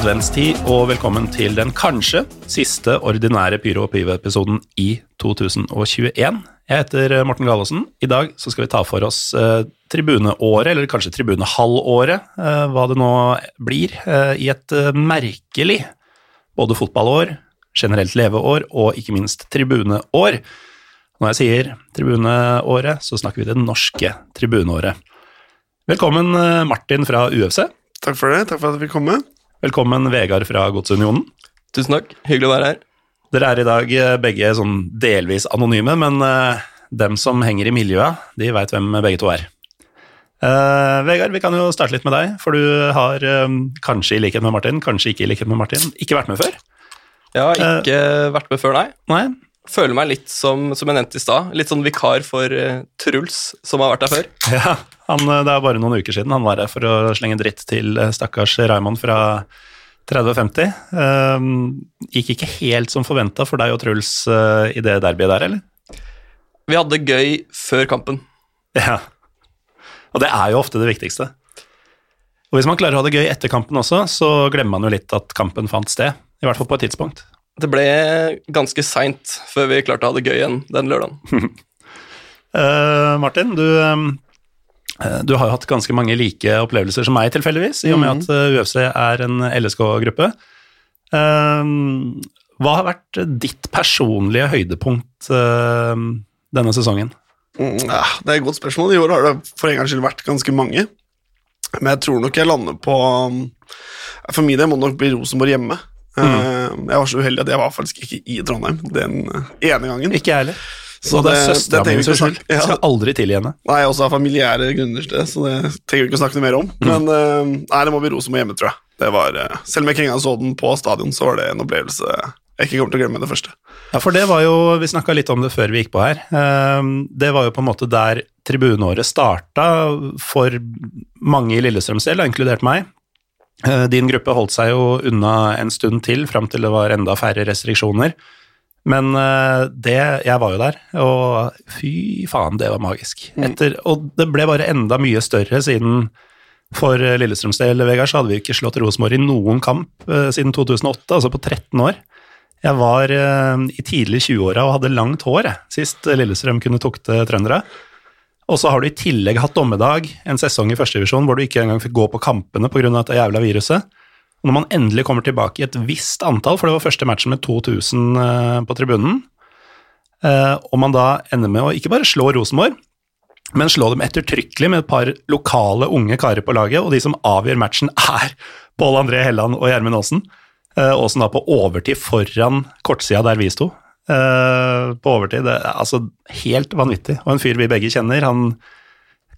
Adventstid og velkommen til den kanskje siste ordinære Pyro og Pyve-episoden i 2021. Jeg heter Morten Galaasen. I dag så skal vi ta for oss eh, tribuneåret, eller kanskje tribunehalvåret, eh, hva det nå blir, eh, i et eh, merkelig både fotballår, generelt leveår og ikke minst tribuneår. Når jeg sier tribuneåret, så snakker vi det norske tribuneåret. Velkommen eh, Martin fra UFC. Takk for det. Takk for at jeg fikk komme. Velkommen Vegard fra Godsunionen. Tusen takk. Hyggelig å være her. Dere er i dag eh, begge sånn delvis anonyme, men uh, dem som henger i miljøet, de veit hvem begge to er. Uh, Vegard, vi kan jo starte litt med deg, for du har eh, kanskje i likhet med Martin, kanskje ikke i likhet med Martin, ikke vært med før. Jeg har ikke vært med før, nei. Nei? Føler meg litt som, som jeg nevnte i stad, litt sånn vikar for Truls, som har vært der før. Ja, han, eh, det er bare noen uker siden han var her for å slenge dritt til eh, stakkars Raymond fra 3050. Eh, gikk ikke helt som forventa for deg og Truls uh, i det derbyet der, eller? Vi hadde det gøy før kampen. Ja. Og det er jo ofte det viktigste. Og hvis man klarer å ha det gøy etter kampen også, så glemmer man jo litt at kampen fant sted. I hvert fall på et tidspunkt. Det ble ganske seint før vi klarte å ha det gøy igjen den lørdagen. uh, Martin, du, eh, du har jo hatt ganske mange like opplevelser som meg, tilfeldigvis, i og med at eh, UFC er en LSK-gruppe. Eh, hva har vært ditt personlige høydepunkt eh, denne sesongen? Mm, det er et godt spørsmål. I år har det for en gangs skyld vært ganske mange. Men jeg tror nok jeg lander på um, For min del må det nok bli Rosenborg hjemme. Mm. Jeg var så uheldig at jeg var faktisk ikke i Trondheim den eh, ene gangen. Ikke jeg heller. Så det, det er søstera mi sin skyld. ja. Skal aldri tilgi henne. Nei, også av familiære grunner det, så det trenger vi ikke å snakke noe mer om. Men eh, nei, det må bli Rosenborg hjemme, tror jeg. Det var, eh, selv om jeg ikke engang så den på stadion, så var det en opplevelse jeg ikke kommer til å glemme det første. Ja, for det var jo, vi snakka litt om det før vi gikk på her. Ehm, Det var jo på en måte der tribuneåret starta for mange i Lillestrøms del, inkludert meg. Eh, Din gruppe holdt seg jo unna en stund til, fram til det var enda færre restriksjoner. Men eh, det, jeg var jo der, og fy faen, det var magisk. Etter, og det ble bare enda mye større siden for Lillestrøms del, Vegard, så hadde vi ikke slått Rosenborg i noen kamp eh, siden 2008, altså på 13 år. Jeg var eh, i tidlig 20-åra og hadde langt hår jeg, sist Lillestrøm kunne tukte trøndere. Og så har du i tillegg hatt dommedag en sesong i førstedivisjon hvor du ikke engang fikk gå på kampene pga. dette jævla viruset. Når man endelig kommer tilbake i et visst antall, for det var første matchen med 2000 eh, på tribunen, eh, og man da ender med å ikke bare slå Rosenborg, men slå dem ettertrykkelig med et par lokale unge karer på laget, og de som avgjør matchen er Pål André Helland og Gjermund Aasen. Eh, Aasen da på overtid foran kortsida der vi sto. Eh, på overtid, det er altså helt vanvittig. Og en fyr vi begge kjenner, han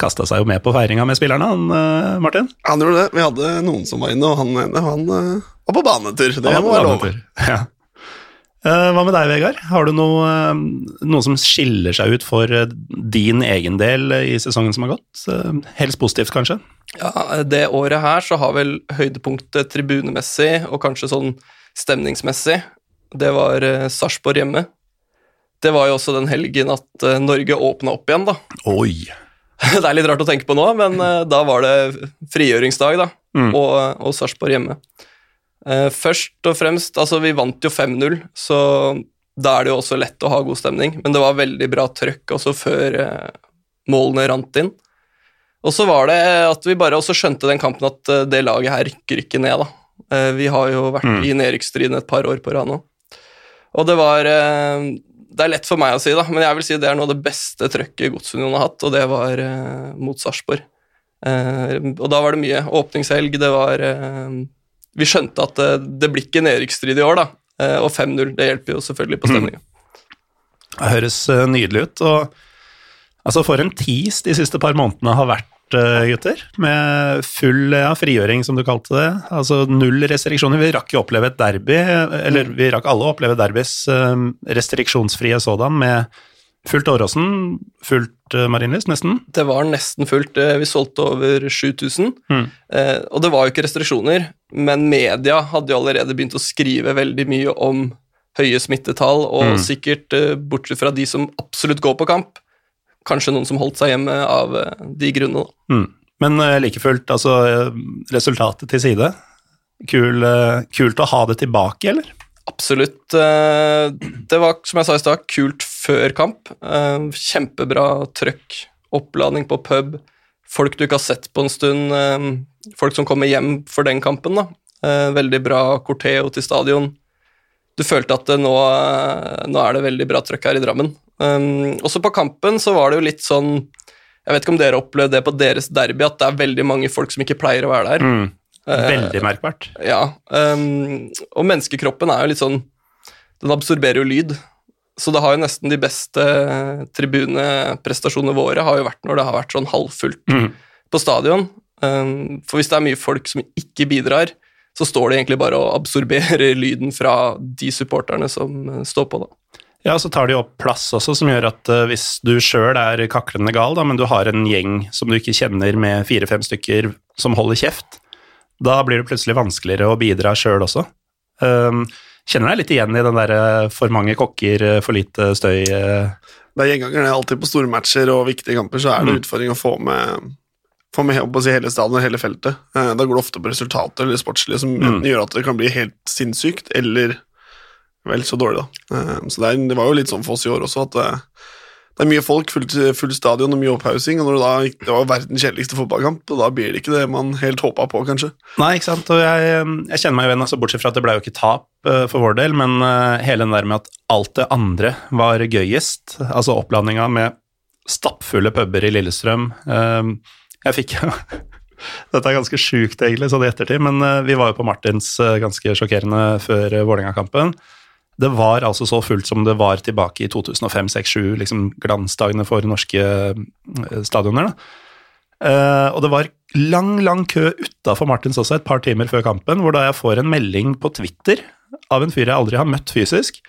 kasta seg jo med på feiringa med spillerne, han eh, Martin. Han gjorde det. Vi hadde noen som var inne, og han ene han, eh, var på banetur. Det må var være på lov. Ja. Eh, hva med deg, Vegard? Har du noe, noe som skiller seg ut for din egen del i sesongen som har gått? Helst positivt, kanskje? Ja, Det året her så har vel høydepunktet tribunemessig og kanskje sånn stemningsmessig, det var Sarpsborg hjemme. Det var jo også den helgen at Norge åpna opp igjen, da. Oi! Det er litt rart å tenke på nå, men eh, da var det frigjøringsdag, da, Mm. og, og Sarpsborg hjemme. Eh, først og fremst, altså vi vant jo 5-0, så da er det jo også lett å ha god stemning, men det var veldig bra trøkk også før eh, målene rant inn. Og så var det at vi bare også skjønte den kampen at eh, det laget her rykker ikke ned, da. Eh, vi har jo vært Mm. i nedrykksstriden et par år på rad nå. Og det var eh, Det er lett for meg å si, da, men jeg vil si det er noe av det beste trøkket Godsunionen har hatt, og det var eh, mot Sarpsborg. Eh, og da var det mye åpningshelg, det var eh, Vi skjønte at det, det blir ikke nedrykksstrid i år, da. Eh, og 5-0, det hjelper jo selvfølgelig på stemninga. Det høres eh, nydelig ut. Og altså, for en tis de siste par månedene har vært, eh, gutter. Med full ja, frigjøring, som du kalte det. Altså null restriksjoner. Vi rakk jo oppleve et derby, eller vi rakk alle å oppleve derbys eh, restriksjonsfrie sådan, med fullt Åråsen, fullt Marienlyst, nesten. Det var nesten fullt. eh, Vi solgte over 7000. Mm. Eh, og det var jo ikke restriksjoner, men media hadde jo allerede begynt å skrive veldig mye om høye smittetall, og Mm. sikkert, eh, bortsett fra de som absolutt går på kamp, kanskje noen som holdt seg hjemme av eh, de grunnene. Mm. Men uh, like fullt, altså eh, resultatet til side. Kul, kult å ha det tilbake, eller? Absolutt. Det var, som jeg sa i stad, kult før kamp. Kjempebra trøkk, oppladning på pub, folk du ikke har sett på en stund, folk som kommer hjem for den kampen. da. Veldig bra corteo til stadion. Du følte at nå, nå er det veldig bra trøkk her i Drammen. Um, også på kampen så var det jo litt sånn Jeg vet ikke om dere opplevde det på deres derby, at det er veldig mange folk som ikke pleier å være der. Mm. Eh, Veldig merkbart. ja, Um, og menneskekroppen er jo litt sånn Den absorberer jo lyd. Så det har jo nesten de beste tribuneprestasjonene våre har jo vært når det har vært sånn halvfullt Mm. på stadion. Um, for hvis det er mye folk som ikke bidrar, så står det egentlig bare og absorberer lyden fra de supporterne som eh, står på, da. Ja, så tar de opp plass også, som gjør at uh, hvis du sjøl er kaklende gal, da, men du har en gjeng som du ikke kjenner med fire-fem stykker som holder kjeft, da blir det plutselig vanskeligere å bidra sjøl også. Um, kjenner deg litt igjen i den derre for mange kokker, eh, for lite støy uh... Det er gjengangeren. er alltid på store matcher og viktige kamper, så er det Mm. utfordring å få med, få med på å si, hele stadion og hele feltet. Eh, Da går det ofte på resultater eller sportslige som Mm. gjør at det kan bli helt sinnssykt, eller vel så dårlig, da. Eh, Så det, er, det var jo litt sånn for oss i år også, at eh, det er mye folk, fullt full stadion og mye opphaussing, og da, det var verdens kjedeligste fotballkamp, og da blir det ikke det man helt håpa på, kanskje. Nei, ikke sant. Og jeg, jeg kjenner meg jo igjen, altså, bortsett fra at det ble jo ikke tap eh, for vår del, men eh, hele den der med at alt det andre var gøyest, altså oppladninga med stappfulle puber i Lillestrøm. eh, jeg fikk jo Dette er ganske sjukt, egentlig, sånn i ettertid, men vi var jo på Martins ganske sjokkerende før Vålerenga-kampen. Det var altså så fullt som det var tilbake i 2005-2006-2007, liksom glansdagene for norske eh, stadioner. Eh, og det var lang, lang kø utafor Martins også et par timer før kampen, hvor da jeg får en melding på Twitter av en fyr jeg aldri har møtt fysisk.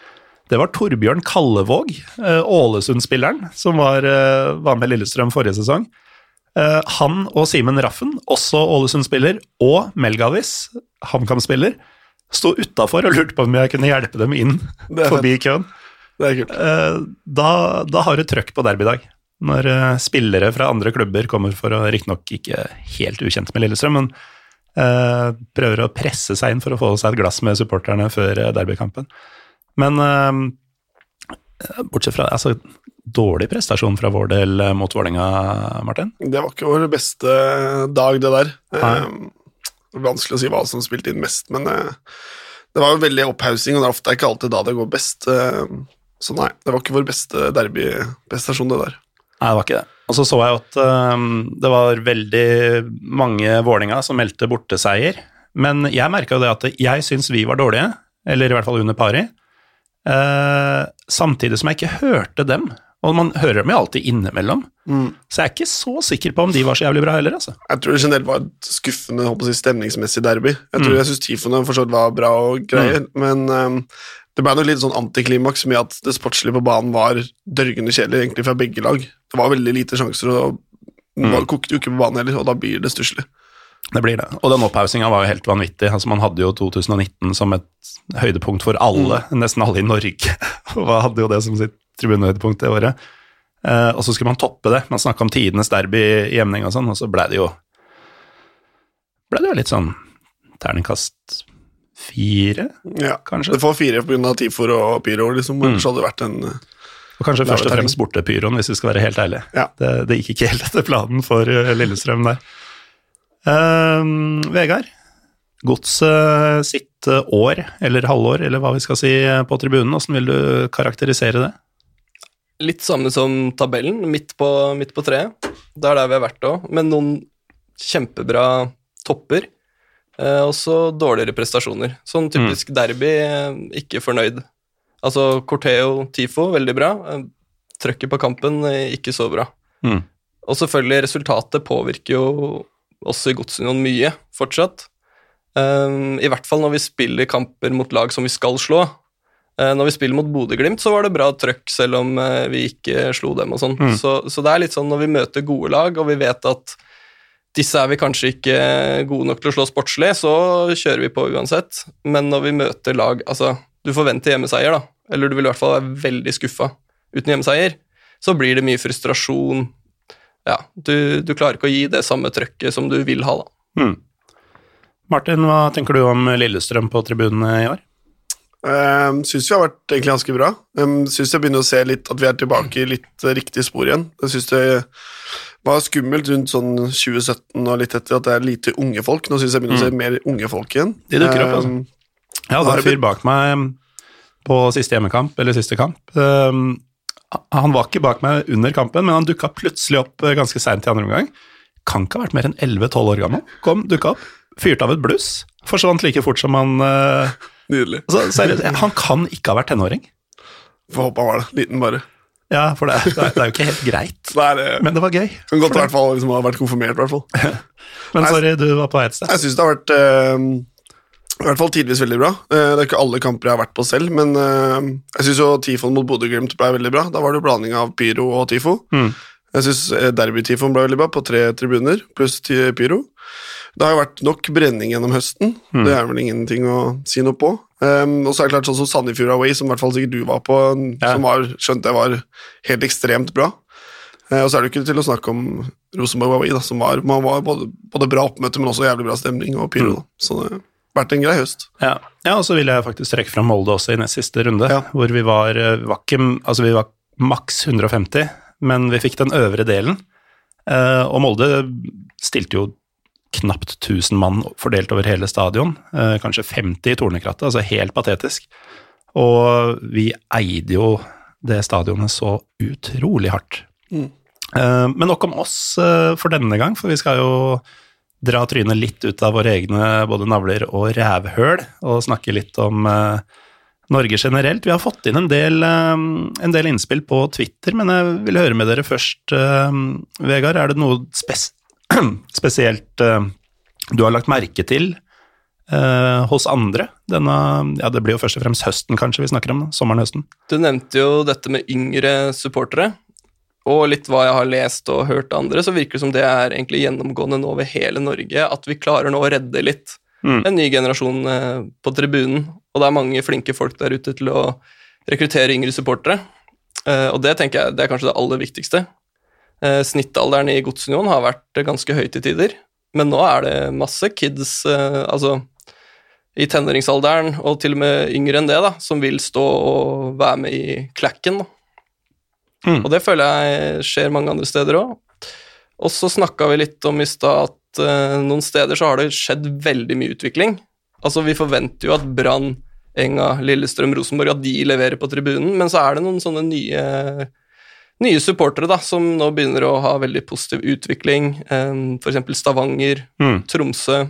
Det var Torbjørn Kallevåg, uh, Ålesund-spilleren, som var, uh, var med Lillestrøm forrige sesong. Han og Simen Raffen, også Ålesund-spiller, og Melgavis, HamKam-spiller, sto utafor og lurte på om jeg kunne hjelpe dem inn forbi køen. Det er. Eh, da, da har du trøkk på derbydag. Når eh, spillere fra andre klubber kommer for å riktignok ikke helt ukjent med Lillestrøm, men eh, prøver å presse seg inn for å få seg et glass med supporterne før eh, derbykampen. Men eh, bortsett fra altså, dårlig prestasjon fra vår del mot Vålerenga, Martin. Det var ikke vår beste dag, det der. Nei. Vanskelig å si hva som spilte inn mest, men eh, det var jo veldig opphaussing, og det er ofte ikke alltid da det går best. Eh, så nei, det var ikke vår beste derbyprestasjon, det der. Nei, det var ikke det. Og så så jeg at eh, det var veldig mange vålinger som meldte borteseier. Men jeg merka jo det at jeg syns vi var dårlige, eller i hvert fall under pari. eh, samtidig som jeg ikke hørte dem. Og man hører dem jo alltid innimellom. Så jeg er ikke så sikker på om de var så jævlig bra heller, altså. Jeg tror det generelt var et skuffende håper jeg si, stemningsmessig derby. Jeg tror jeg syns Tifoene forstått var bra og greier, men um, det ble nok litt sånn antiklimaks med at det sportslige på banen var dørgende kjedelig egentlig fra begge lag. Det var veldig lite sjanser, og det var- kokte jo ikke på banen heller, og da blir det stusslig. Det blir det. Og den opphaussinga var jo helt vanvittig. Altså, man hadde jo 2019 som et høydepunkt for alle, nesten alle i Norge. Og hadde jo det som sitt tribunehøydepunkt det året. Eh, og så skulle man toppe det. Man snakka om tidenes derby i Emning og sånn, og så ble det jo ble det jo litt sånn terningkast fire, Ja. kanskje. Det får fire pga. Tifor og Pyro, liksom. Ellers hadde det vært en Og kanskje først og fremst borte pyroen, hvis vi skal være helt ærlige. Ja. Det, det gikk ikke helt etter planen for eh, Lillestrøm der. Um, Vegard, Godset sitt eh, år, eller halvår, eller hva vi skal si, eh, på tribunen, hvordan vil du karakterisere det? Litt samme som tabellen, midt på, midt på treet. Det er der vi har vært òg, med noen kjempebra topper. Eh, og så dårligere prestasjoner. Sånn typisk derby, eh, ikke fornøyd. Altså Corteo Tifo, veldig bra. Eh, Trøkket på kampen, eh, ikke så bra. Mm. Og selvfølgelig, resultatet påvirker jo oss i Godsunionen mye fortsatt. Um, I hvert fall når vi spiller kamper mot lag som vi skal slå. Eh, når vi spiller mot Bodø-Glimt, så var det bra trøkk, selv om eh, vi ikke slo dem og sånn. Mm. Så, så det er litt sånn når vi møter gode lag, og vi vet at disse er vi kanskje ikke gode nok til å slå sportslig, så kjører vi på uansett. Men når vi møter lag Altså, du forventer hjemmeseier, da. Eller du vil i hvert fall være veldig skuffa uten hjemmeseier. Så blir det mye frustrasjon. Ja, du, du klarer ikke å gi det samme trøkket som du vil ha, da. Mm. Martin, hva tenker du om Lillestrøm på tribunene i år? Um, syns vi har vært egentlig ganske bra. Um, syns jeg begynner å se litt at vi er tilbake i litt uh, riktig spor igjen. Jeg syns det var skummelt rundt sånn 2017 og litt etter at det er lite unge folk. Nå syns jeg begynner å se mer unge folk igjen. De dukker opp, altså. Um, Ja, det var en fyr bak meg på siste hjemmekamp, eller siste kamp. Um, han var ikke bak meg under kampen, men han dukka plutselig opp eh, ganske seint i andre omgang. Kan ikke ha vært mer enn 11-12 år gammel. Kom, dukka opp, fyrte av et bluss. Forsvant like fort som han uh, Nydelig. altså, Seriøst, han kan ikke ha vært tenåring. Får håpe han var det. Liten, bare. Ja, for det det er, det er jo ikke helt greit. Det er, Men det var gøy. kan godt i hvert fall liksom, ha vært konfirmert, i hvert fall. Men sorry, du var på vei et sted. Jeg syns det har vært uh, i hvert fall tidvis veldig bra. Eh, det er ikke alle kamper jeg har vært på selv, men eh, jeg syns jo Tifon mot Bodø-Glimt ble veldig bra. Da var det jo blanding av pyro og tifo. Mm. Jeg syns derby-tifoen ble veldig bra, på tre tribuner pluss pyro. Det har jo vært nok brenning gjennom høsten, Mm. det er vel ingenting å si noe på. Um, og så er det klart sånn som Sandefjord Away, som i hvert fall sikkert du var på, Ja. som var, skjønte jeg var helt ekstremt bra. Uh, og så er det jo ikke til å snakke om Rosenborg Away, da, som var, man var både, både bra oppmøte, men også jævlig bra stemning og pyro. Mm. Så det har vært en grei høst. Ja, ja og så vil jeg faktisk trekke fram Molde også i nest siste runde, Ja. hvor vi var, eh, var ikke, altså vi var maks 150, men vi fikk den øvre delen. Uh, og Molde stilte jo knapt 1000 mann fordelt over hele stadion, eh, kanskje 50 i Tornekrattet, altså helt patetisk. Og vi eide jo det stadionet så utrolig hardt. Mm. Eh, men nok om oss eh, for denne gang, for vi skal jo dra trynet litt ut av våre egne både navler og rævhøl, og snakke litt om Norge generelt. Vi har fått inn en del, en del innspill på Twitter, men jeg vil høre med dere først, Vegard. Er det noe spes spesielt eh, du har lagt merke til eh, hos andre? Denne, ja, det blir jo først og fremst høsten kanskje vi snakker om, sommeren-høsten. Du nevnte jo dette med yngre supportere, og litt hva jeg har lest og hørt av andre, så virker det som det er egentlig gjennomgående nå over hele Norge, at vi klarer nå å redde litt Mm. en ny generasjon eh, på tribunen. Og det er mange flinke folk der ute til å rekruttere yngre supportere. Eh, og det tenker jeg det er kanskje det aller viktigste. Eh, snittalderen i Godsunionen har vært ganske høy til tider, men nå er det masse kids, eh, altså i tenåringsalderen, og til og med yngre enn det, da, som vil stå og være med i klakken. Mm. Og det føler jeg skjer mange andre steder òg. Og så snakka vi litt om i stad at eh, noen steder så har det skjedd veldig mye utvikling. Altså, vi forventer jo at Brann, Enga, Lillestrøm, Rosenborg at de leverer på tribunen, men så er det noen sånne nye nye supportere da, som nå begynner å ha veldig positiv utvikling. F.eks. Stavanger, Mm. Tromsø,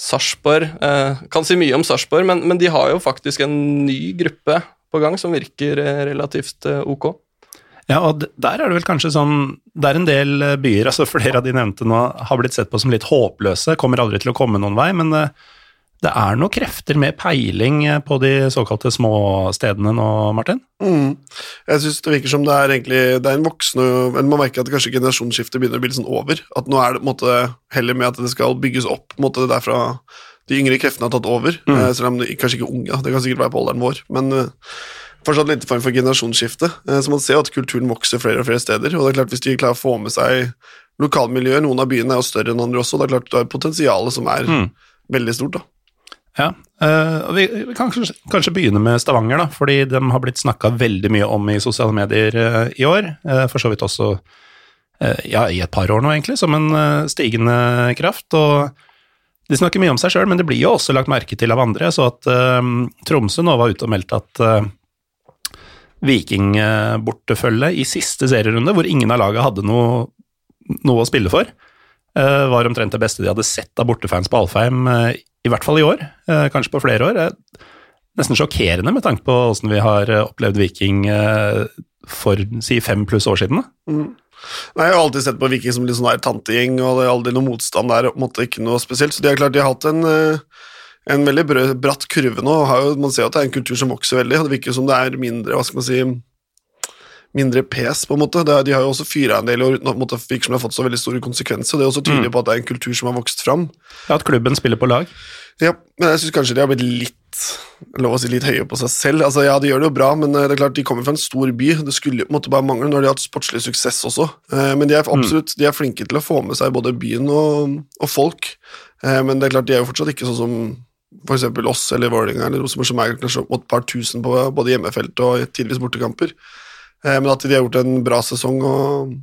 Sarpsborg. Eh, kan si mye om Sarpsborg, men, men de har jo faktisk en ny gruppe på gang som virker eh, relativt eh, ok. Ja, og der er det vel kanskje sånn Det er en del byer, altså flere av de nevnte nå, har blitt sett på som litt håpløse, kommer aldri til å komme noen vei, men det er noen krefter med peiling eh, på de såkalte småstedene nå, Martin? Mm. Jeg synes det virker som det er egentlig Det er en voksende man merker at kanskje generasjonsskiftet begynner å bli litt sånn over. At nå er det måte heller med at det skal bygges opp. Måte derfra de yngre kreftene har tatt over. Mm. Eh, selv om de kanskje ikke unge, det kan sikkert være på alderen vår. Men eh, fortsatt litt form for generasjonsskifte. Så man ser at kulturen vokser flere og flere steder. Og det er klart hvis de klarer å få med seg lokalmiljøet, noen av byene er jo større enn andre også, det er klart du har potensialet som er Mm. veldig stort. da. Ja, eh, og vi, kan kanskje, begynne med Stavanger, da, fordi de har blitt snakka veldig mye om i sosiale medier eh, i år. eh, for så vidt også ja, i et par år nå, egentlig, som en stigende kraft. og De snakker mye om seg sjøl, men det blir jo også lagt merke til av andre. Så at Tromsø nå var ute og meldte at uh, Vikingbortefølget i siste serierunde, hvor ingen av laga hadde noe, noe å spille for, var omtrent det beste de hadde sett av bortefans på Alfheim, i hvert fall i år, eh, kanskje på flere år. Nesten sjokkerende med tanke på åssen vi har eh, opplevd Viking eh, for si fem pluss år siden. Mm. Nei, Jeg har alltid sett på Viking som litt sånn tantegjeng, og det er aldri noe motstand der. og Ikke noe spesielt, så de har klart de har hatt en, en veldig bratt kurve nå. man ser jo at det er en kultur som vokser veldig, og det virker som det er mindre hva skal man si, mindre pes, på en måte. Er, de har jo også fyra en del år uten at det virker som det har fått så veldig store konsekvenser. Det er også tydelig Mm. på at det er en kultur som har vokst fram. Ja, At klubben spiller på lag. Ja, men jeg syns kanskje de har blitt litt lov å si litt høye på seg selv. Altså, Ja, de gjør det jo bra, men eh, det er klart de kommer fra en stor by. Det skulle på en måte bare mangle når de har hatt sportslig suksess også. Eh, Men de er absolutt de er flinke til å få med seg både byen og, og folk. Eh, men det er klart, de er jo fortsatt ikke sånn som eksempel oss eller Vålerenga eller Rosenborg, som er kanskje et par tusen på både hjemmefelt og tidvis bortekamper. Eh, men at de har gjort en bra sesong og,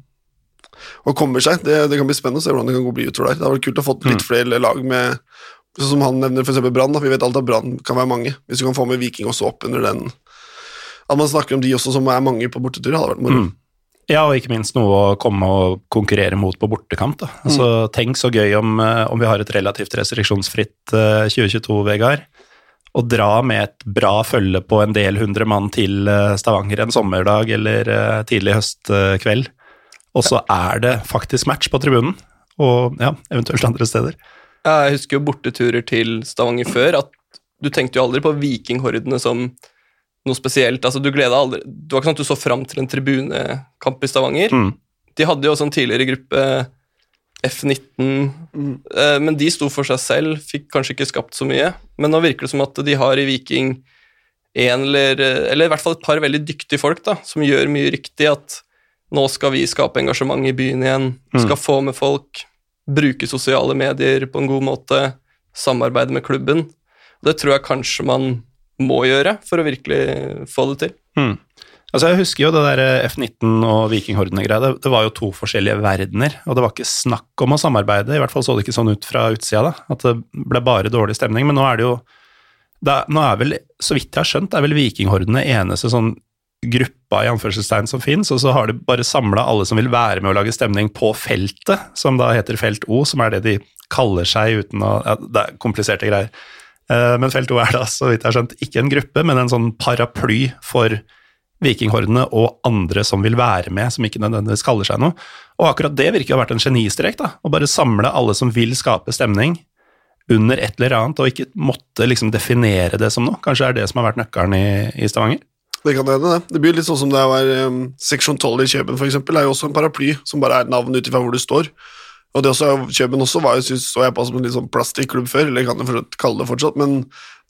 og kommer seg, det, det kan bli spennende å se hvordan det kan gå bli utover der. Det hadde vært kult å få litt flere lag med Sånn som han nevner eksempel Brann. Vi vet alltid at Brann kan være mange. Hvis du kan få med Viking også opp under den At man snakker om de også som er mange på bortetur, hadde vært moro. Mm. Ja, og ikke minst noe å komme og konkurrere mot på bortekamp. Altså, Tenk så gøy om, eh, om vi har et relativt restriksjonsfritt eh, 2022, Vegard. Å dra med et bra følge på en del hundre mann til eh, Stavanger en sommerdag eller eh, tidlig høstkveld. Og så er det faktisk match på tribunen, og ja, eventuelt andre steder. Jeg husker jo borteturer til Stavanger før, at du tenkte jo aldri på vikinghordene som noe spesielt. Altså, du gleda aldri Det var ikke sånn at du så fram til en tribunekamp i Stavanger. Mm. De hadde jo også en tidligere gruppe F19, eh, men de sto for seg selv, fikk kanskje ikke skapt så mye. Men nå virker det som at de har i Viking en eller, eller i hvert fall et par veldig dyktige folk da, som gjør mye riktig. At nå skal vi skape engasjement i byen igjen, skal få med folk, bruke sosiale medier på en god måte, samarbeide med klubben. Det tror jeg kanskje man må gjøre for å virkelig få det til. Mm. Altså Jeg husker jo det der F19 og Vikinghordene-greia. Det, det var jo to forskjellige verdener, og det var ikke snakk om å samarbeide. I hvert fall så det ikke sånn ut fra utsida, da, at det ble bare dårlig stemning. Men nå er det jo er, Nå er vel, så vidt jeg har skjønt, er vel Vikinghordene eneste sånn gruppa i anførselstegn som fins, og så har de bare samla alle som vil være med å lage stemning på feltet, som da heter Felt O, som er det de kaller seg uten å ja, Det er kompliserte greier. Eh, Men Felt O er da, så vidt jeg har skjønt, ikke en gruppe, men en sånn paraply for vikinghordene og andre som vil være med, som ikke nødvendigvis kaller seg noe. Og akkurat det virker å ha vært en genistrek, da. Å bare samle alle som vil skape stemning under et eller annet, og ikke måtte liksom definere det som noe. Kanskje det er det som har vært nøkkelen i, i Stavanger? Det kan hende, det. Det blir litt sånn som det var um, Seksjon 12 i Kjøben, for eksempel, er jo også en paraply som bare er navn ut ifra hvor du står. Og det også, Kjøben også var synes, så jeg på som en litt sånn plastikklubb før, eller jeg kan fortsatt kalle det fortsatt, men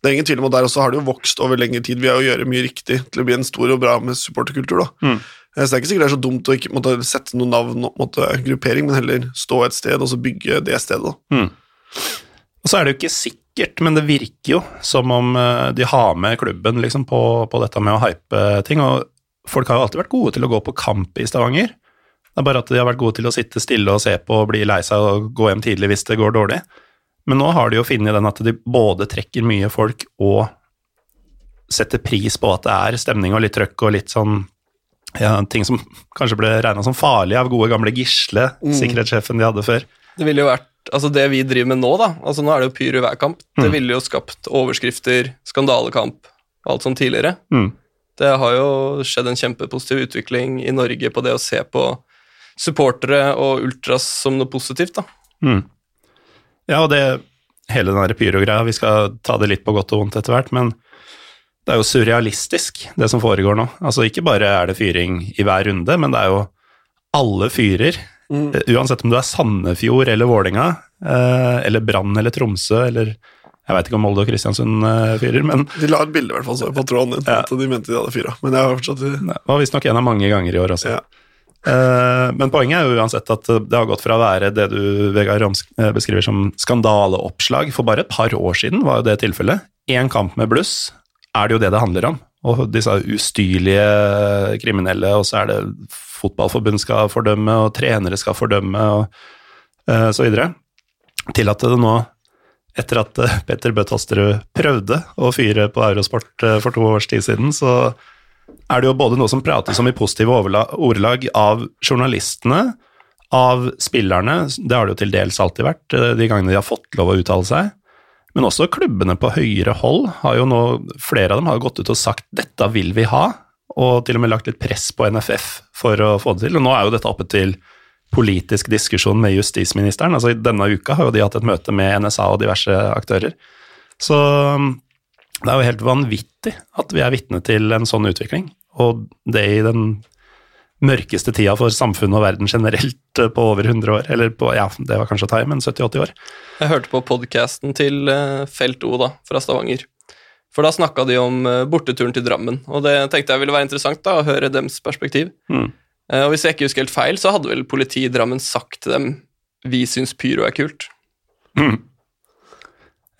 det er ingen tvil om at der også har det jo vokst over lengre tid ved å gjøre mye riktig til å bli en stor og bra med supporterkultur. da. Mm. Eh, Så det er ikke sikkert det er så dumt å ikke måtte sette noen navn og måtte gruppering, men heller stå et sted og så bygge det stedet. da. Mm. Og så er det jo ikke sikkert, men det virker jo som om eh, de har med klubben liksom, på, på dette med å hype ting. Og folk har jo alltid vært gode til å gå på kamp i Stavanger. Det er bare at de har vært gode til å sitte stille og se på og bli lei seg og gå hjem tidlig hvis det går dårlig. Men nå har de jo funnet den at de både trekker mye folk og setter pris på at det er stemning og litt trøkk og litt sånn ja, ting som kanskje ble regna som farlige av gode gamle Gisle, sikkerhetssjefen de hadde før. Det ville jo vært Altså det vi driver med nå, da altså Nå er det jo pyro hver kamp. Det ville jo skapt overskrifter, skandalekamp, alt sånt tidligere. Mm. Det har jo skjedd en kjempepositiv utvikling i Norge på det å se på supportere og ultras som noe positivt, da. Mm. Ja, og det hele den pyro-greia, vi skal ta det litt på godt og vondt etter hvert, men det er jo surrealistisk, det som foregår nå. Altså, ikke bare er det fyring i hver runde, men det er jo alle fyrer. Mm. Uansett om du er Sandefjord eller Vålinga, eh, eller Brann eller Tromsø, eller jeg veit ikke om Molde og Kristiansund eh, fyrer, men De la et bilde i hvert fall så jeg på tråden din, Ja. at de mente de hadde fyra. Men jeg har fortsatt det var visstnok en av mange ganger i år også. ja. Eh, Men poenget er jo uansett at det har gått fra å være det du Vegard eh, beskriver som skandaleoppslag for bare et par år siden, var jo det tilfellet. Én kamp med bluss er det jo det det handler om. Og disse ustyrlige kriminelle, og så er det fotballforbund skal fordømme, og trenere skal fordømme, og eh, så videre. Til at det nå, etter at Petter Bø Tosterud prøvde å fyre på Eurosport for to års tid siden, så er det jo både noe som prates om i positive ordelag av journalistene, av spillerne, det har det jo til dels alltid vært, eh, de gangene de har fått lov å uttale seg, men også klubbene på høyere hold har jo nå, flere av dem har jo gått ut og sagt dette vil vi ha, og til og med lagt litt press på NFF for å få det til. Og nå er jo dette oppe til politisk diskusjon med justisministeren. Altså Denne uka har jo de hatt et møte med NSA og diverse aktører. Så det er jo helt vanvittig at vi er vitne til en sånn utvikling, og det i den mørkeste tida for samfunnet og verden generelt eh, på over 100 år. Eller på, ja, det var kanskje å ta i, men 70-80 år. Jeg hørte på podkasten til eh, Felt O da, fra Stavanger. For da snakka de om eh, borteturen til Drammen, og det tenkte jeg ville være interessant da, å høre dems perspektiv. Mm. Og hvis jeg ikke husker helt feil, så hadde vel politiet i Drammen sagt til dem vi syns pyro er kult. Mm.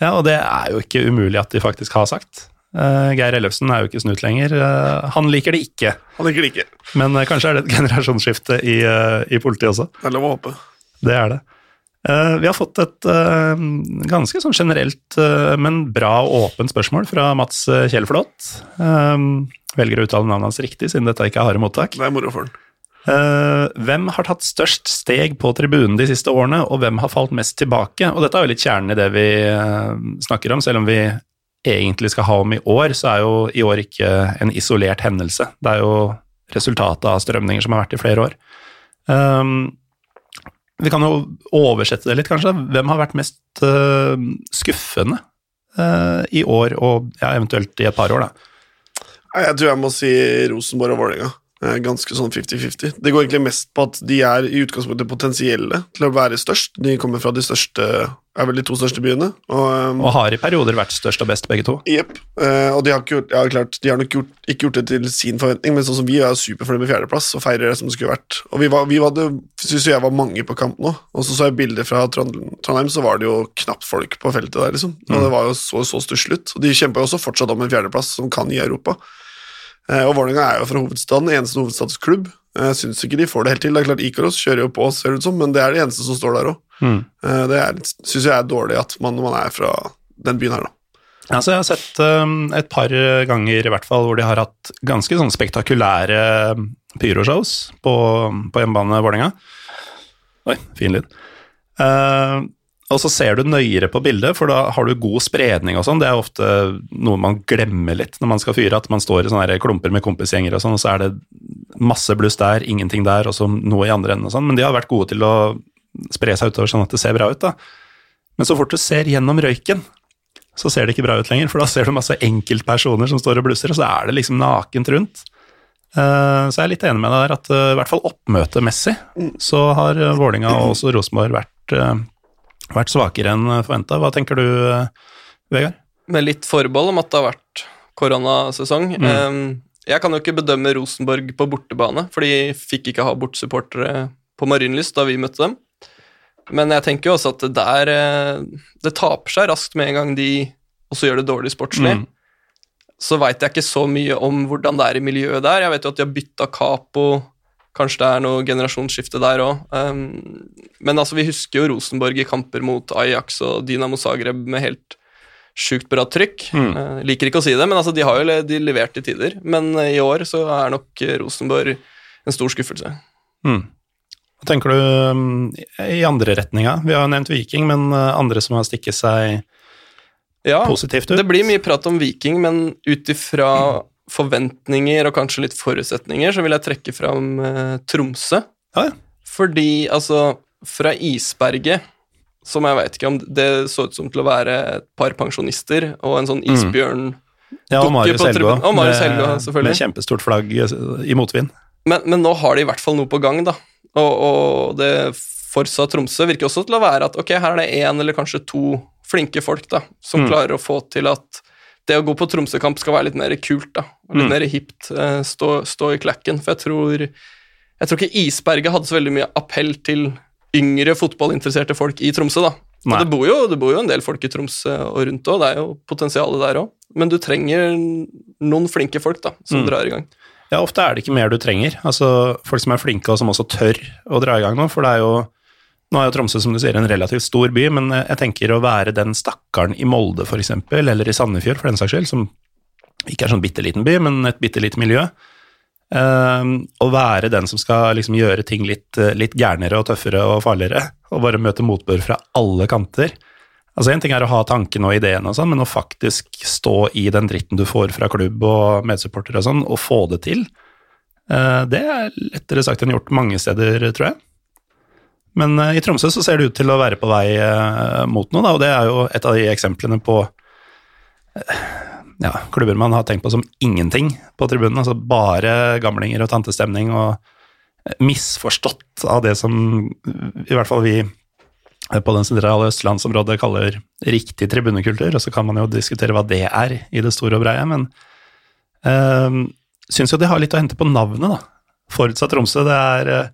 Ja, og det er jo ikke umulig at de faktisk har sagt. Uh, Geir Ellefsen er jo ikke snut lenger. Uh, han liker det ikke. Han liker det ikke. Men uh, kanskje er det et generasjonsskifte i, i politiet også. Det er lov å håpe. Det er det. vi har fått et ganske sånn generelt, men bra og åpent spørsmål fra Mats Kjellflot. velger å uttale navnet hans riktig, siden dette ikke er harde mottak. Det er moro for han. Uh, hvem har tatt størst steg på tribunen de siste årene, og hvem har falt mest tilbake? Og dette er jo litt kjernen i det vi uh, snakker om, selv om vi egentlig skal ha om i år, så er jo i år ikke en isolert hendelse. Det er jo resultatet av strømninger som har vært i flere år. Um, vi kan jo oversette det litt, kanskje. Hvem har vært mest uh, skuffende i år, og ja, eventuelt i et par år, da? Jeg tror jeg må si Rosenborg og Vålerenga. Ganske sånn 50-50. Det går egentlig mest på at de er i utgangspunktet potensielle til å være størst. De kommer fra de største er vel de to største byene. Og, um, og har i perioder vært størst og best, begge to. Jepp. Uh, og de har, gjort, ja, klart, de har nok gjort, ikke gjort det til sin forventning, men sånn som vi er superfornøyd med fjerdeplass og feirer det som det skulle vært. Og vi, var, vi hadde, syns jeg var mange på kamp nå, og så så jeg bilder fra Trondheim, så var det jo knapt folk på feltet der, liksom. Og mm. det var jo så, så stusslig ut. Og de kjemper jo også fortsatt om en fjerdeplass som kan gi Europa. Eh, og Vålerenga er jo fra hovedstaden, eneste hovedstadsklubb. Jeg syns ikke de får det helt til. Det er klart Ikaros kjører jo på, ser det ut som, men det er det eneste som står der òg. Mm. Eh, det syns jeg er dårlig at man, man er fra den byen her, da. Altså, jeg har sett um, et par ganger i hvert fall hvor de har hatt ganske sånn spektakulære pyroshows på, på hjemmebane Vålerenga. Oi, fin lyd. Uh, og så ser du nøyere på bildet, for da har du god spredning og sånn. Det er ofte noe man glemmer litt når man skal fyre, at man står i sånne klumper med kompisgjenger og sånn, og så er det masse bluss der, ingenting der, og så noe i andre enden og sånn. Men de har vært gode til å spre seg utover sånn at det ser bra ut, da. Men så fort du ser gjennom røyken, så ser det ikke bra ut lenger, for da ser du masse enkeltpersoner som står og blusser, og så er det liksom nakent rundt. Eh, så jeg er litt enig med deg der at eh, i hvert fall oppmøtemessig så har Vålinga og også Rosenborg vært eh, vært svakere enn forventa. Hva tenker du, Vegard? Med litt forbehold om at det har vært koronasesong. Mm. Jeg kan jo ikke bedømme Rosenborg på bortebane, for de fikk ikke ha bortsupportere på Marienlyst da vi møtte dem. Men jeg tenker jo også at det der eh, Det taper seg raskt med en gang de også gjør det dårlig sportslig. Mm. Så veit jeg ikke så mye om hvordan det er i miljøet der. Jeg vet jo at de har bytta capo Kanskje det er noe generasjonsskifte der òg. Um, men altså, vi husker jo Rosenborg i kamper mot Ajax og Dynamo Zagreb med helt sjukt bra trykk. Mm. Uh, liker ikke å si det, men altså, de har jo de levert i tider. Men uh, i år så er nok Rosenborg en stor skuffelse. Mm. Hva tenker du um, i andre retninga? Vi har jo nevnt Viking, men andre som har stikket seg ja, positivt ut? Det blir mye prat om Viking, men ut ifra mm forventninger og kanskje litt forutsetninger, så vil jeg trekke fram eh, Tromsø. Ja, Fordi altså, fra isberget som jeg veit ikke om det så ut som til å være et par pensjonister og en sånn mm. isbjørn mm. Ja, og Marius Helgå, med, med kjempestort flagg i motvind. Men, men, nå har de i hvert fall noe på gang, da. Og, og det Forsa Tromsø virker også til å være at ok, her er det én eller kanskje to flinke folk da, som mm. klarer å få til at det å gå på Tromsø-kamp skal være litt mer kult, da. Litt mm. mer hipt. Eh, stå, stå, i klekken. For jeg tror, jeg tror ikke Isberget hadde så veldig mye appell til yngre fotballinteresserte folk i Tromsø, da. Det bor, jo, det bor, jo, en del folk i Tromsø og rundt òg, det er jo potensialet der òg. Men du trenger noen flinke folk da, som mm. drar i gang. Ja, ofte er det ikke mer du trenger. Altså folk som er flinke og som også tør å dra i gang nå, for det er jo nå er jo Tromsø som du sier, en relativt stor by, men jeg tenker å være den stakkaren i Molde f.eks., eller i Sandefjord for den saks skyld, som ikke er sånn bitte liten by, men et bitte lite miljø. Uh, å være den som skal liksom gjøre ting litt, litt gærnere og tøffere og farligere, og bare møte motbør fra alle kanter. Altså En ting er å ha tankene og ideene, og sånn, men å faktisk stå i den dritten du får fra klubb og medsupportere og sånn, og få det til, uh, det er lettere sagt enn gjort mange steder, tror jeg. Men uh, i Tromsø så ser det ut til å være på vei uh, mot noe, da, og det er jo et av de eksemplene på uh, ja, klubber man har tenkt på som ingenting på tribunen. Altså bare gamlinger og tantestemning, og misforstått av det som i hvert fall vi på den sentrale østlandsområdet kaller riktig tribunekultur, og så kan man jo diskutere hva det er i det store og breie, men øh, syns jo de har litt å hente på navnet, da. Forutsatt Tromsø. Det er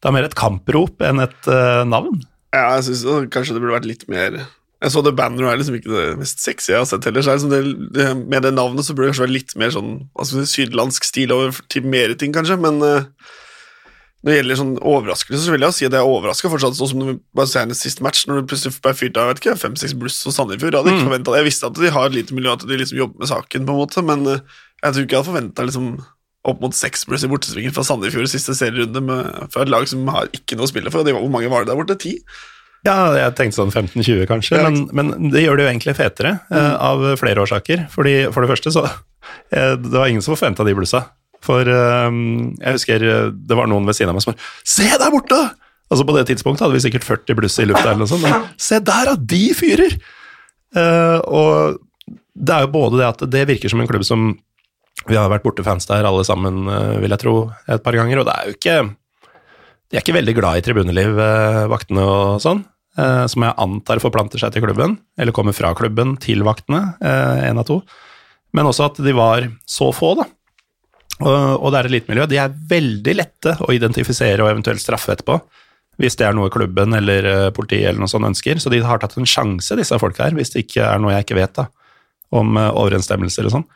det er mer et kamprop enn et uh, navn. Ja, jeg syns kanskje det burde vært litt mer Jeg så det banneret er liksom ikke det mest sexy jeg har sett heller. Er det, liksom det, det, med det navnet så burde det kanskje være litt mer sånn si, sydlandsk stil over til mer ting, kanskje. Men uh, når det gjelder sånn overraskelse, så vil jeg jo si at jeg er overraska fortsatt, sånn som du bare ser hennes siste match, når du plutselig ble fyrt av vet ikke, fem-seks bluss hos Sandefjord. Jeg hadde ikke Mm. det. Jeg visste at de har et lite miljø, at de liksom jobber med saken, på en måte, men uh, jeg tror ikke jeg hadde forventa liksom opp mot seks bluss i bortesvingen fra Sandefjord siste serierunde med, for et lag som har ikke noe å spille for. Var- hvor mange var det der borte? Ti? Ja, jeg tenkte sånn 15-20 kanskje, Ja, men, men det gjør det jo egentlig fetere eh, av flere årsaker. Fordi For det første så eh, Det var ingen som forventa de blussa. For eh, jeg husker det var noen ved siden av meg som bare Se der borte! Altså På det tidspunktet hadde vi sikkert 40 bluss i lufta, eller noe sånt. Men se der, at de fyrer! Og det er jo både det at det virker som en klubb som Vi har vært borte fans der alle sammen, eh, vil jeg tro, et par ganger, og det er jo ikke de er ikke veldig glad i tribuneliv, eh, vaktene og sånn, eh, som jeg antar forplanter seg til klubben, eller kommer fra klubben til vaktene, én av to. Men også at de var så få, da. Og, det er elitemiljø. De er veldig lette å identifisere og eventuelt straffe etterpå, hvis det er noe klubben eller politiet eller noe sånt ønsker. Så de har tatt en sjanse, disse folka her, hvis det ikke er noe jeg ikke vet da, om overensstemmelse eller sånn.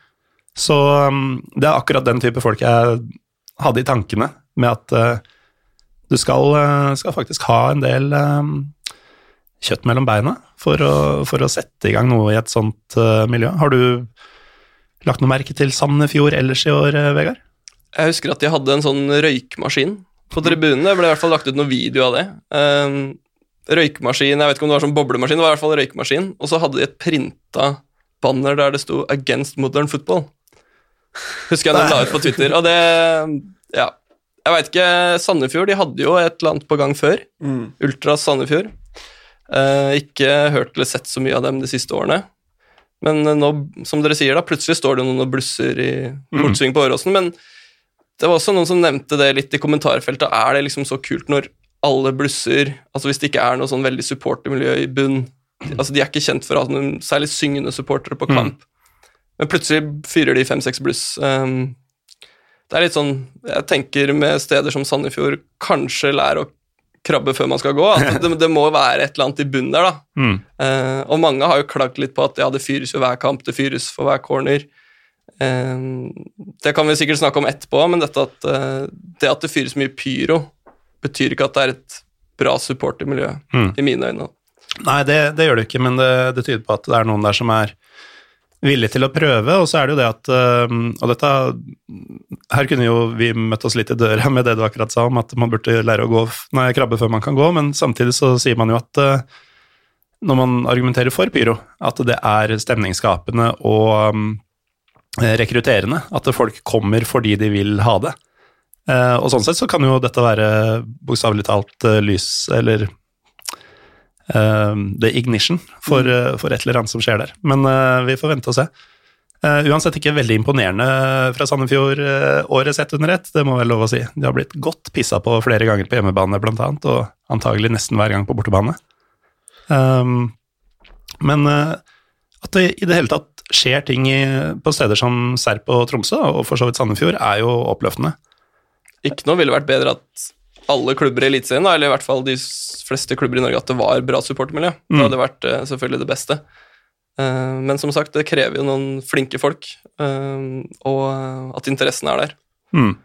Så um, det er akkurat den type folk jeg hadde i tankene, med at eh, du skal, eh, skal faktisk ha en del eh, kjøtt mellom beina for å, for å sette i gang noe i et sånt eh, miljø. Har du lagt noe merke til Sandefjord ellers i år, Vegard? Jeg husker at de hadde en sånn røykmaskin på tribunen. Det ble i hvert fall lagt ut noen video av det. Um, røykmaskin, jeg vet ikke om det var sånn boblemaskin, det var i hvert fall røykmaskin. Og så hadde de et printa banner der det sto 'Against Modern Football'. Husker jeg den la ut på Twitter. Og det Ja. Jeg veit ikke. Sandefjord de hadde jo et eller annet på gang før. Ultras Sandefjord. Eh, ikke hørt eller sett så mye av dem de siste årene. Men eh, nå, som dere sier, da, plutselig står det noen og blusser i bortsving på Åråsen. Men det var også noen som nevnte det litt i kommentarfeltet. Er det liksom så kult når alle blusser Altså hvis det ikke er noe sånn veldig supportermiljø i bunn Altså De er ikke kjent for å ha noen særlig syngende supportere på kamp. Men plutselig fyrer de fem-seks bluss. Um, det er litt sånn Jeg tenker med steder som Sandefjord kanskje lærer å krabbe før man skal gå. At det, det må være et eller annet i bunnen der, da. Mm. Uh, og mange har jo klagd litt på at ja, det fyres jo hver kamp, det fyres for hver corner. Eh, det kan vi sikkert snakke om etterpå, men dette at, uh, det at det fyres mye pyro, betyr ikke at det er et bra supportermiljø, Mm. i mine øyne. Nei, det, det gjør det ikke, men det, det tyder på at det er noen der som er villig til å prøve, og så er det jo det at Og dette Her kunne jo vi møtt oss litt i døra med det du akkurat sa om at man burde lære å gå, nei, krabbe før man kan gå, men samtidig så sier man jo at øh, når man argumenterer for pyro, at det er stemningsskapende og øhm, rekrutterende. At folk kommer fordi de vil ha det. Eh, og sånn sett så kan jo dette være bokstavelig talt eh, lys, eller eh, the ignition for, eh, for et eller annet som skjer der. Men eh, vi får vente og se. Eh, uansett ikke veldig imponerende fra Sandefjord året sett under ett, det må være lov å si. De har blitt godt pissa på flere ganger på hjemmebane, blant annet, og antagelig nesten hver gang på bortebane. Um, men at det i det hele tatt skjer ting på steder som Serp og Tromsø, og for så vidt Sandefjord, er jo oppløftende. Ikke noe ville vært bedre at alle klubber i Eliteserien, eller i hvert fall de fleste klubber i Norge, at det var bra supportermiljø. Mm. Det hadde vært eh, selvfølgelig det beste. Eh, men som sagt, det krever jo noen flinke folk, eh, og at interessen er der. Mm.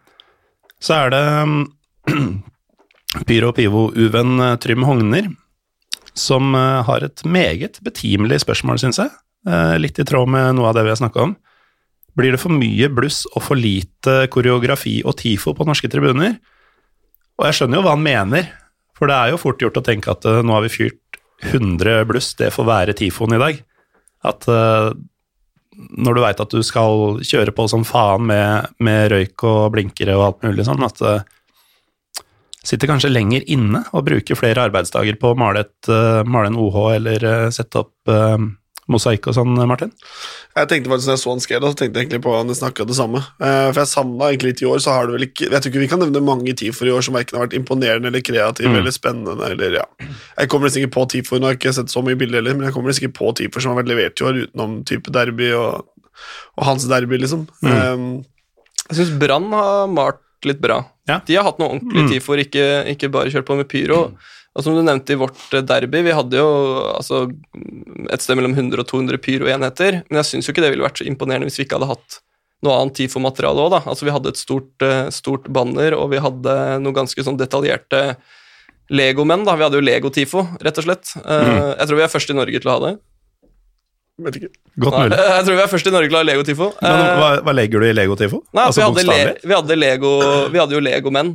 Så er det Pyro Pivo-uvenn Trym Hogner, som har et meget betimelig spørsmål, syns jeg. Litt i tråd med noe av det vi har snakka om. Blir det for mye bluss og for lite koreografi og TIFO på norske tribuner? Og jeg skjønner jo hva han mener, for det er jo fort gjort å tenke at uh, nå har vi fyrt 100 bluss, det får være TIFOen i dag. At uh, når du veit at du skal kjøre på som faen med, med røyk og blinkere og alt mulig sånn, at uh, sitter kanskje lenger inne og bruker flere arbeidsdager på å male, et, uh, male en OH eller sette opp mosaikk og sånn, Martin? Jeg tenkte faktisk når jeg så han skrev det, så tenkte jeg egentlig på han snakka det samme. Eh, for jeg savna egentlig litt i år, så har det vel ikke Jeg tror ikke vi kan nevne mange TIFO-er i år som verken har vært imponerende eller kreative Mm. eller spennende eller ja. Jeg kommer nesten ikke på TIFO-er, nå har jeg ikke sett så mye bilder heller, men jeg kommer nesten ikke på TIFO-er som har vært levert i år, utenom type derby og, og hans derby, liksom. Mm. Um, Jeg syns Brann har malt litt bra. Ja. De har hatt noe ordentlig Mm. tifoer, ikke, ikke bare kjørt på med pyro. Og som du nevnte i vårt eh, derby, vi hadde jo altså et sted mellom 100 og 200 pyroenheter. Men jeg syns jo ikke det ville vært så imponerende hvis vi ikke hadde hatt noe annet TIFO-materiale òg, da. Altså vi hadde et stort, eh, stort banner, og vi hadde noe ganske sånn detaljerte Lego-menn, da. Vi hadde jo Lego-TIFO, rett og slett. Eh, Mm. Jeg tror vi er først i Norge til å ha det. Vet ikke. Godt Nei, mulig. jeg tror vi er først i Norge til å ha Lego-TIFO. Men hva, hva legger du i Lego-tifo? Nei, altså, vi, hadde le, vi hadde Lego Vi hadde jo Lego-menn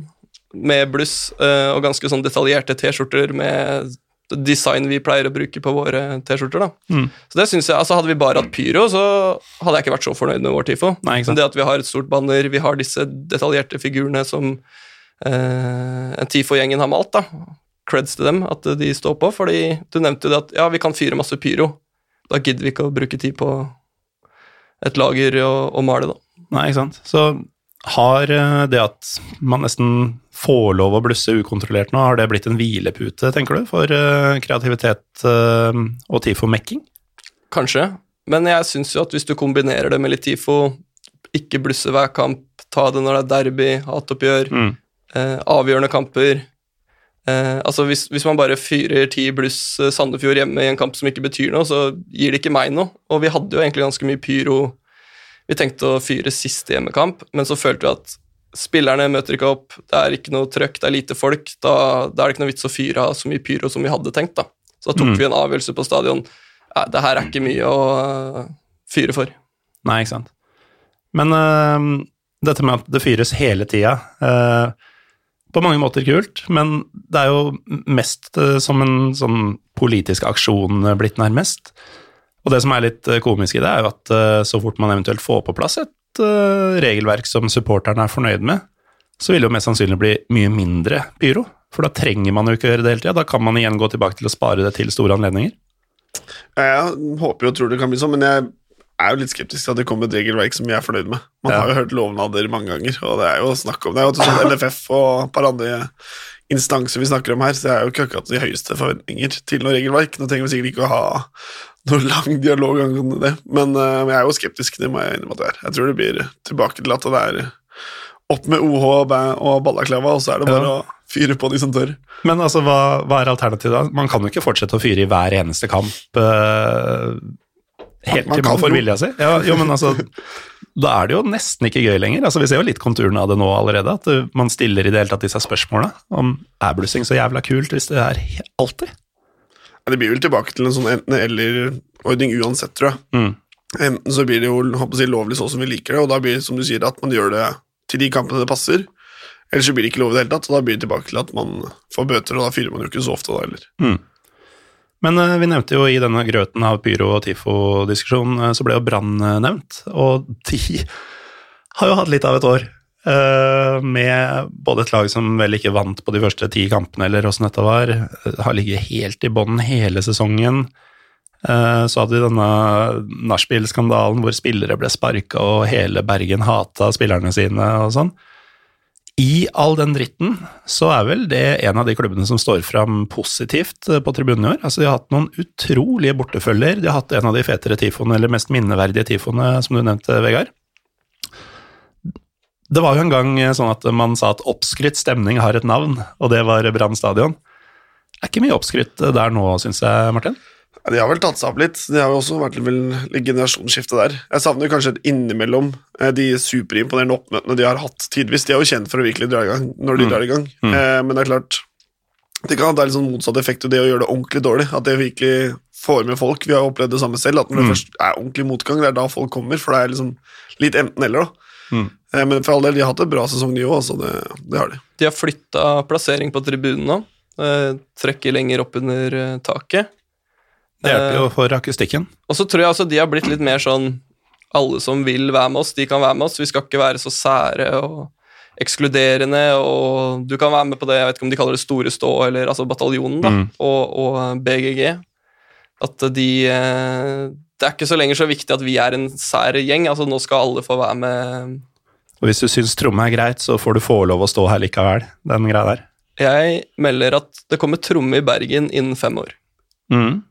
med bluss eh, og ganske sånn detaljerte T-skjorter med design vi pleier å bruke på våre T-skjorter. da. Mm. Så det synes jeg, altså Hadde vi bare hatt pyro, så hadde jeg ikke vært så fornøyd med vår TIFO. Nei. Men det at vi har et stort banner, vi har disse detaljerte figurene som eh, TIFO-gjengen har malt, da. creds til dem at de står på, fordi du nevnte jo det at ja, vi kan fyre masse pyro. Da gidder vi ikke å bruke tid på et lager og, og male, da. Nei, ikke sant. Så har eh, det at man nesten får lov å blusse ukontrollert nå, har det blitt en hvilepute, tenker du, for eh, kreativitet eh, og TIFO-mekking? Kanskje, men jeg syns jo at hvis du kombinerer det med litt TIFO, ikke blusse hver kamp, ta det når det er derby, hatoppgjør, Mm. eh, avgjørende kamper eh, Altså hvis, hvis man bare fyrer ti bluss eh, Sandefjord hjemme i en kamp som ikke betyr noe, så gir det ikke meg noe. Og vi hadde jo egentlig ganske mye pyro. Vi tenkte å fyre siste hjemmekamp, men så følte vi at spillerne møter ikke opp, det er ikke noe trøkk, det er lite folk. Da, da er det ikke noe vits å fyre av så mye pyro som vi hadde tenkt. da. Så da tok Mm. vi en avgjørelse på stadion. Nei, det her er ikke mye å uh, fyre for. Nei, ikke sant. Men uh, dette med at det fyres hele tida uh, På mange måter kult, men det er jo mest som en sånn politisk aksjon blitt nærmest. Og det som er litt komisk i det, er jo at så fort man eventuelt får på plass et eh, regelverk som supporterne er fornøyd med, så vil det jo mest sannsynlig bli mye mindre pyro. For da trenger man jo ikke å gjøre det hele tida. Da kan man igjen gå tilbake til å spare det til store anledninger. Jeg håper jo og tror det kan bli sånn, men jeg er jo litt skeptisk til at det kommer et regelverk som jeg er fornøyd med. Man Ja. har jo hørt lovnader mange ganger, og det er jo snakk om Det er jo sånn LFF og et par andre instanser vi snakker om her, så det er jo ikke akkurat de høyeste forventninger til noe regelverk. Nå trenger vi sikkert ikke å ha noe lang dialog angående det, men uh, jeg er jo skeptisk, det må jeg innrømme at jeg er. Jeg tror det blir tilbake til at det er opp med OH og ba- og ballaklava, og så er det bare Ja. å fyre på de som tør. Men altså, hva, hva er alternativet da? Man kan jo ikke fortsette å fyre i hver eneste kamp eh, helt til man får vilja si. Ja, jo, men altså, da er det jo nesten ikke gøy lenger. Altså, vi ser jo litt konturene av det nå allerede, at uh, man stiller i det hele tatt disse spørsmålene om er blussing så jævla kult hvis det er alltid? Ja, Det blir vel tilbake til en sånn enten-eller-ordning uansett, tror jeg. Mm. Enten så blir det jo håper jeg, lovlig sånn som vi liker det, og da blir det som du sier at man gjør det til de kampene det passer. Eller så blir det ikke lov i det hele tatt, og da blir det tilbake til at man får bøter, og da fyrer man jo ikke så ofte da heller. Men uh, vi nevnte jo i denne grøten av pyro- og tifo-diskusjon, uh, så ble jo Brann uh, nevnt, og de har jo hatt litt av et år. med både et lag som vel ikke vant på de første ti kampene, eller åssen dette var, har ligget helt i bånn hele sesongen. Så hadde vi denne nachspiel-skandalen hvor spillere ble sparka og hele Bergen hata spillerne sine og sånn. I all den dritten så er vel det en av de klubbene som står fram positivt eh, på tribunen i år. Altså, de har hatt noen utrolige bortefølger. De har hatt en av de fetere tifoene, eller mest minneverdige tifoene, som du nevnte, Vegard. Det var jo en gang eh, sånn at man sa at oppskrytt stemning har et navn, og det var Brann stadion. Det er ikke mye oppskrytt eh, der nå, syns jeg, Martin. Ja, de har vel tatt seg opp litt. Det har jo også vært vel litt generasjonsskifte der. Jeg savner kanskje et innimellom eh, de superimponerende oppmøtene de har hatt tidvis. De er jo kjent for å virkelig dra i gang når de Mm. drar i gang, Mm. eh, men det er klart det kan ha litt sånn motsatt effekt av det å gjøre det ordentlig dårlig. At det virkelig får med folk. Vi har jo opplevd det samme selv, at når det Mm. først er ordentlig motgang, det er da folk kommer, for det er liksom litt enten-eller, da. Mm. Eh, Men for all del, de har hatt en bra sesong, de òg, altså. Det, det har de. De har flytta plassering på tribunen nå. Eh, trekker lenger opp under taket. Det hjelper jo for akustikken. Og så tror jeg altså de har blitt litt mer sånn Alle som vil være med oss, de kan være med oss. Vi skal ikke være så sære og ekskluderende, og du kan være med på det, jeg vet ikke om de kaller det Store Stå, eller altså bataljonen, da, Mm. og, og BGG. At de eh, Det er ikke så lenger så viktig at vi er en sær gjeng. altså Nå skal alle få være med. Og hvis du syns tromme er greit, så får du få lov å stå her likevel, den greia der. Jeg melder at det kommer tromme i Bergen innen fem år. Mm.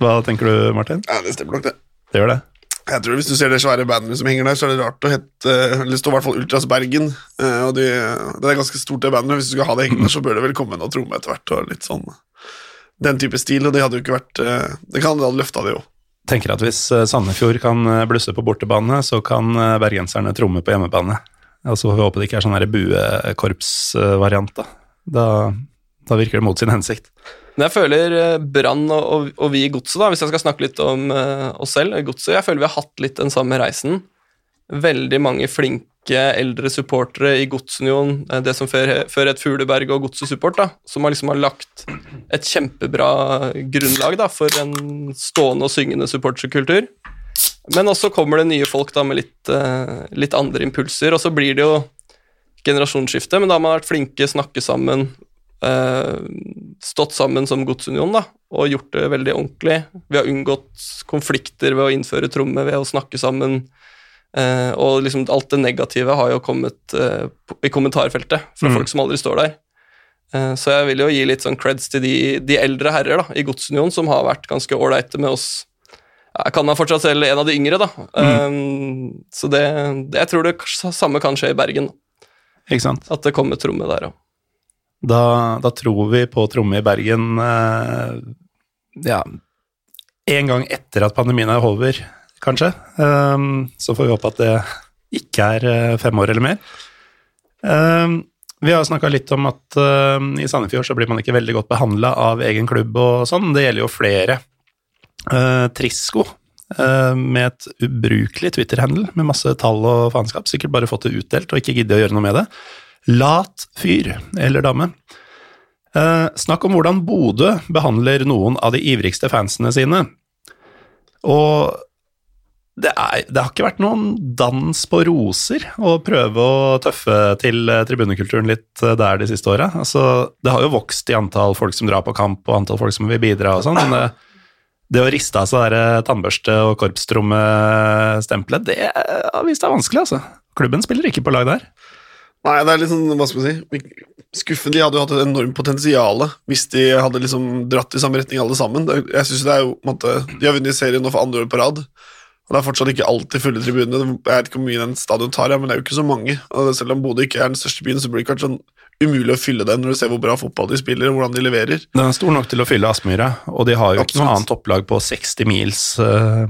Hva tenker du, Martin? Ja, det stemmer nok, det. Det gjør det. Jeg tror Hvis du ser det svære bandet som henger der, så er det rart å hete Eller det står i hvert fall Ultras Bergen. eh, Og de, det er ganske stort, det bandet. Hvis du skal ha det hengende, så bør det vel komme noe tromme etter hvert. Og litt sånn den type stil, og det hadde jo ikke vært eh, Det kan ha løfta det jo. Tenker at hvis eh, Sandefjord kan blusse på bortebane, så kan bergenserne tromme på hjemmebane. Og så får vi håpe det ikke er sånn buekorpsvariant, da. da. Da virker det mot sin hensikt. Men jeg føler eh, Brann og, og, og vi i Godset, hvis jeg skal snakke litt om uh, oss selv, i Godset, jeg føler vi har hatt litt den samme reisen. Veldig mange flinke eldre supportere i Godsunion, eh, det som før, før het Fugleberg og Godset Support, da, som har liksom har lagt et kjempebra grunnlag da, for en stående og syngende supporterkultur. Men også kommer det nye folk da med litt, uh, litt andre impulser, og så blir det jo generasjonsskifte, men da har man vært flinke, snakke sammen, stått sammen som godsunion da, og gjort det veldig ordentlig. Vi har unngått konflikter ved å innføre tromme, ved å snakke sammen. Eh, og liksom alt det negative har jo kommet eh, i kommentarfeltet fra Mm. folk som aldri står der. Eh, så jeg vil jo gi litt sånn creds til de, de eldre herrer da, i Godsunion som har vært ganske ålreite med oss. Jeg kan meg fortsatt selv en av de yngre, da. Eh, så det, jeg tror det samme kan skje i Bergen. At det kommer tromme der òg. Da, da tror vi på tromme i Bergen eh, ja, en gang etter at pandemien er over, kanskje. Um, så får vi håpe at det ikke er eh, fem år eller mer. Um, vi har snakka litt om at uh, i Sandefjord så blir man ikke veldig godt behandla av egen klubb og sånn. Det gjelder jo flere. Uh, Trisko, uh, med et ubrukelig Twitter-handel med masse tall og faenskap, sikkert bare fått det utdelt og ikke giddet å gjøre noe med det. Lat fyr eller dame. Eh, snakk om hvordan Bodø behandler noen av de ivrigste fansene sine. Og det, er, det har ikke vært noen dans på roser å prøve å tøffe til eh, tribunekulturen litt eh, der de siste åra. Altså, det har jo vokst i antall folk som drar på kamp, og antall folk som vil bidra og sånn, men det, det å riste av seg tannbørste- og korpstrommestempelet, det har vist seg vanskelig, altså. Klubben spiller ikke på lag der. Nei, det er litt sånn, hva skal man si Skuffen, de hadde jo hatt et enormt potensial hvis de hadde liksom dratt i samme retning alle sammen. Jeg synes det er jo, måte, De har vunnet serien nå for andre år på rad, og det er fortsatt ikke alltid fulle tribuner. Jeg vet ikke hvor mye den stadion tar, ja, men det er jo ikke så mange. Og selv om Bodø ikke er den største byen, så blir det kanskje sånn umulig å fylle den når du ser hvor bra fotball de spiller, og hvordan de leverer. Den er stor nok til å fylle Aspmyra, og de har jo ikke noe Absolutt. annet opplag på 60 mils uh,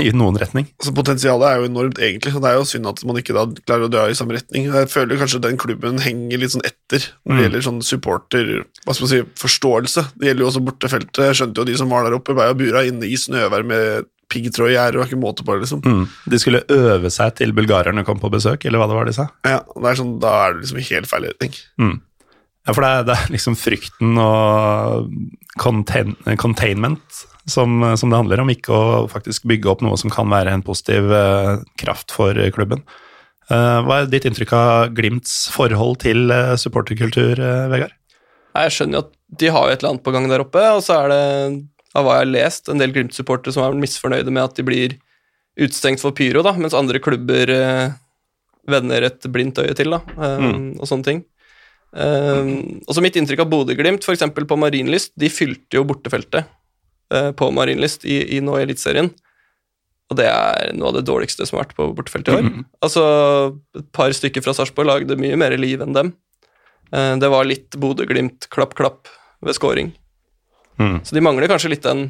i noen retning. Så Potensialet er jo enormt, egentlig. og Det er jo synd at man ikke da klarer å dra i samme retning. Jeg føler kanskje den klubben henger litt sånn etter når det Mm. gjelder sånn supporter hva skal man si, forståelse. Det gjelder jo også bortefeltet. Jeg skjønte jo de som var der oppe, ble jo bura inne i snøvær med piggtråd i gjerdet, og ikke måte på det, liksom. Mm. De skulle øve seg til bulgarerne kom på besøk, eller hva det var de sa. Ja, det er sånn, Da er det liksom helt feil retning. Mm. Ja, for det er, det er liksom frykten og contain, containment som, som det handler om, ikke å faktisk bygge opp noe som kan være en positiv uh, kraft for klubben. Uh, hva er ditt inntrykk av Glimts forhold til uh, supporterkultur, Vegard? Jeg skjønner jo at de har jo et eller annet på gang der oppe, og så er det, av hva jeg har lest, en del Glimt-supportere som er misfornøyde med at de blir utestengt for pyro, da, mens andre klubber eh, vender et blindt øye til, da, eh, og sånne ting. Um, og så mitt inntrykk av Bodø-Glimt, f.eks. på Marienlyst, de fylte jo bortefeltet uh, på Marienlyst i, i nå i Eliteserien. Og det er noe av det dårligste som har vært på bortefeltet i år. Mm. Altså, et par stykker fra Sarpsborg lagde mye mer liv enn dem. Uh, Det var litt Bodø-Glimt klapp-klapp ved scoring. Mm. Så de mangler kanskje litt den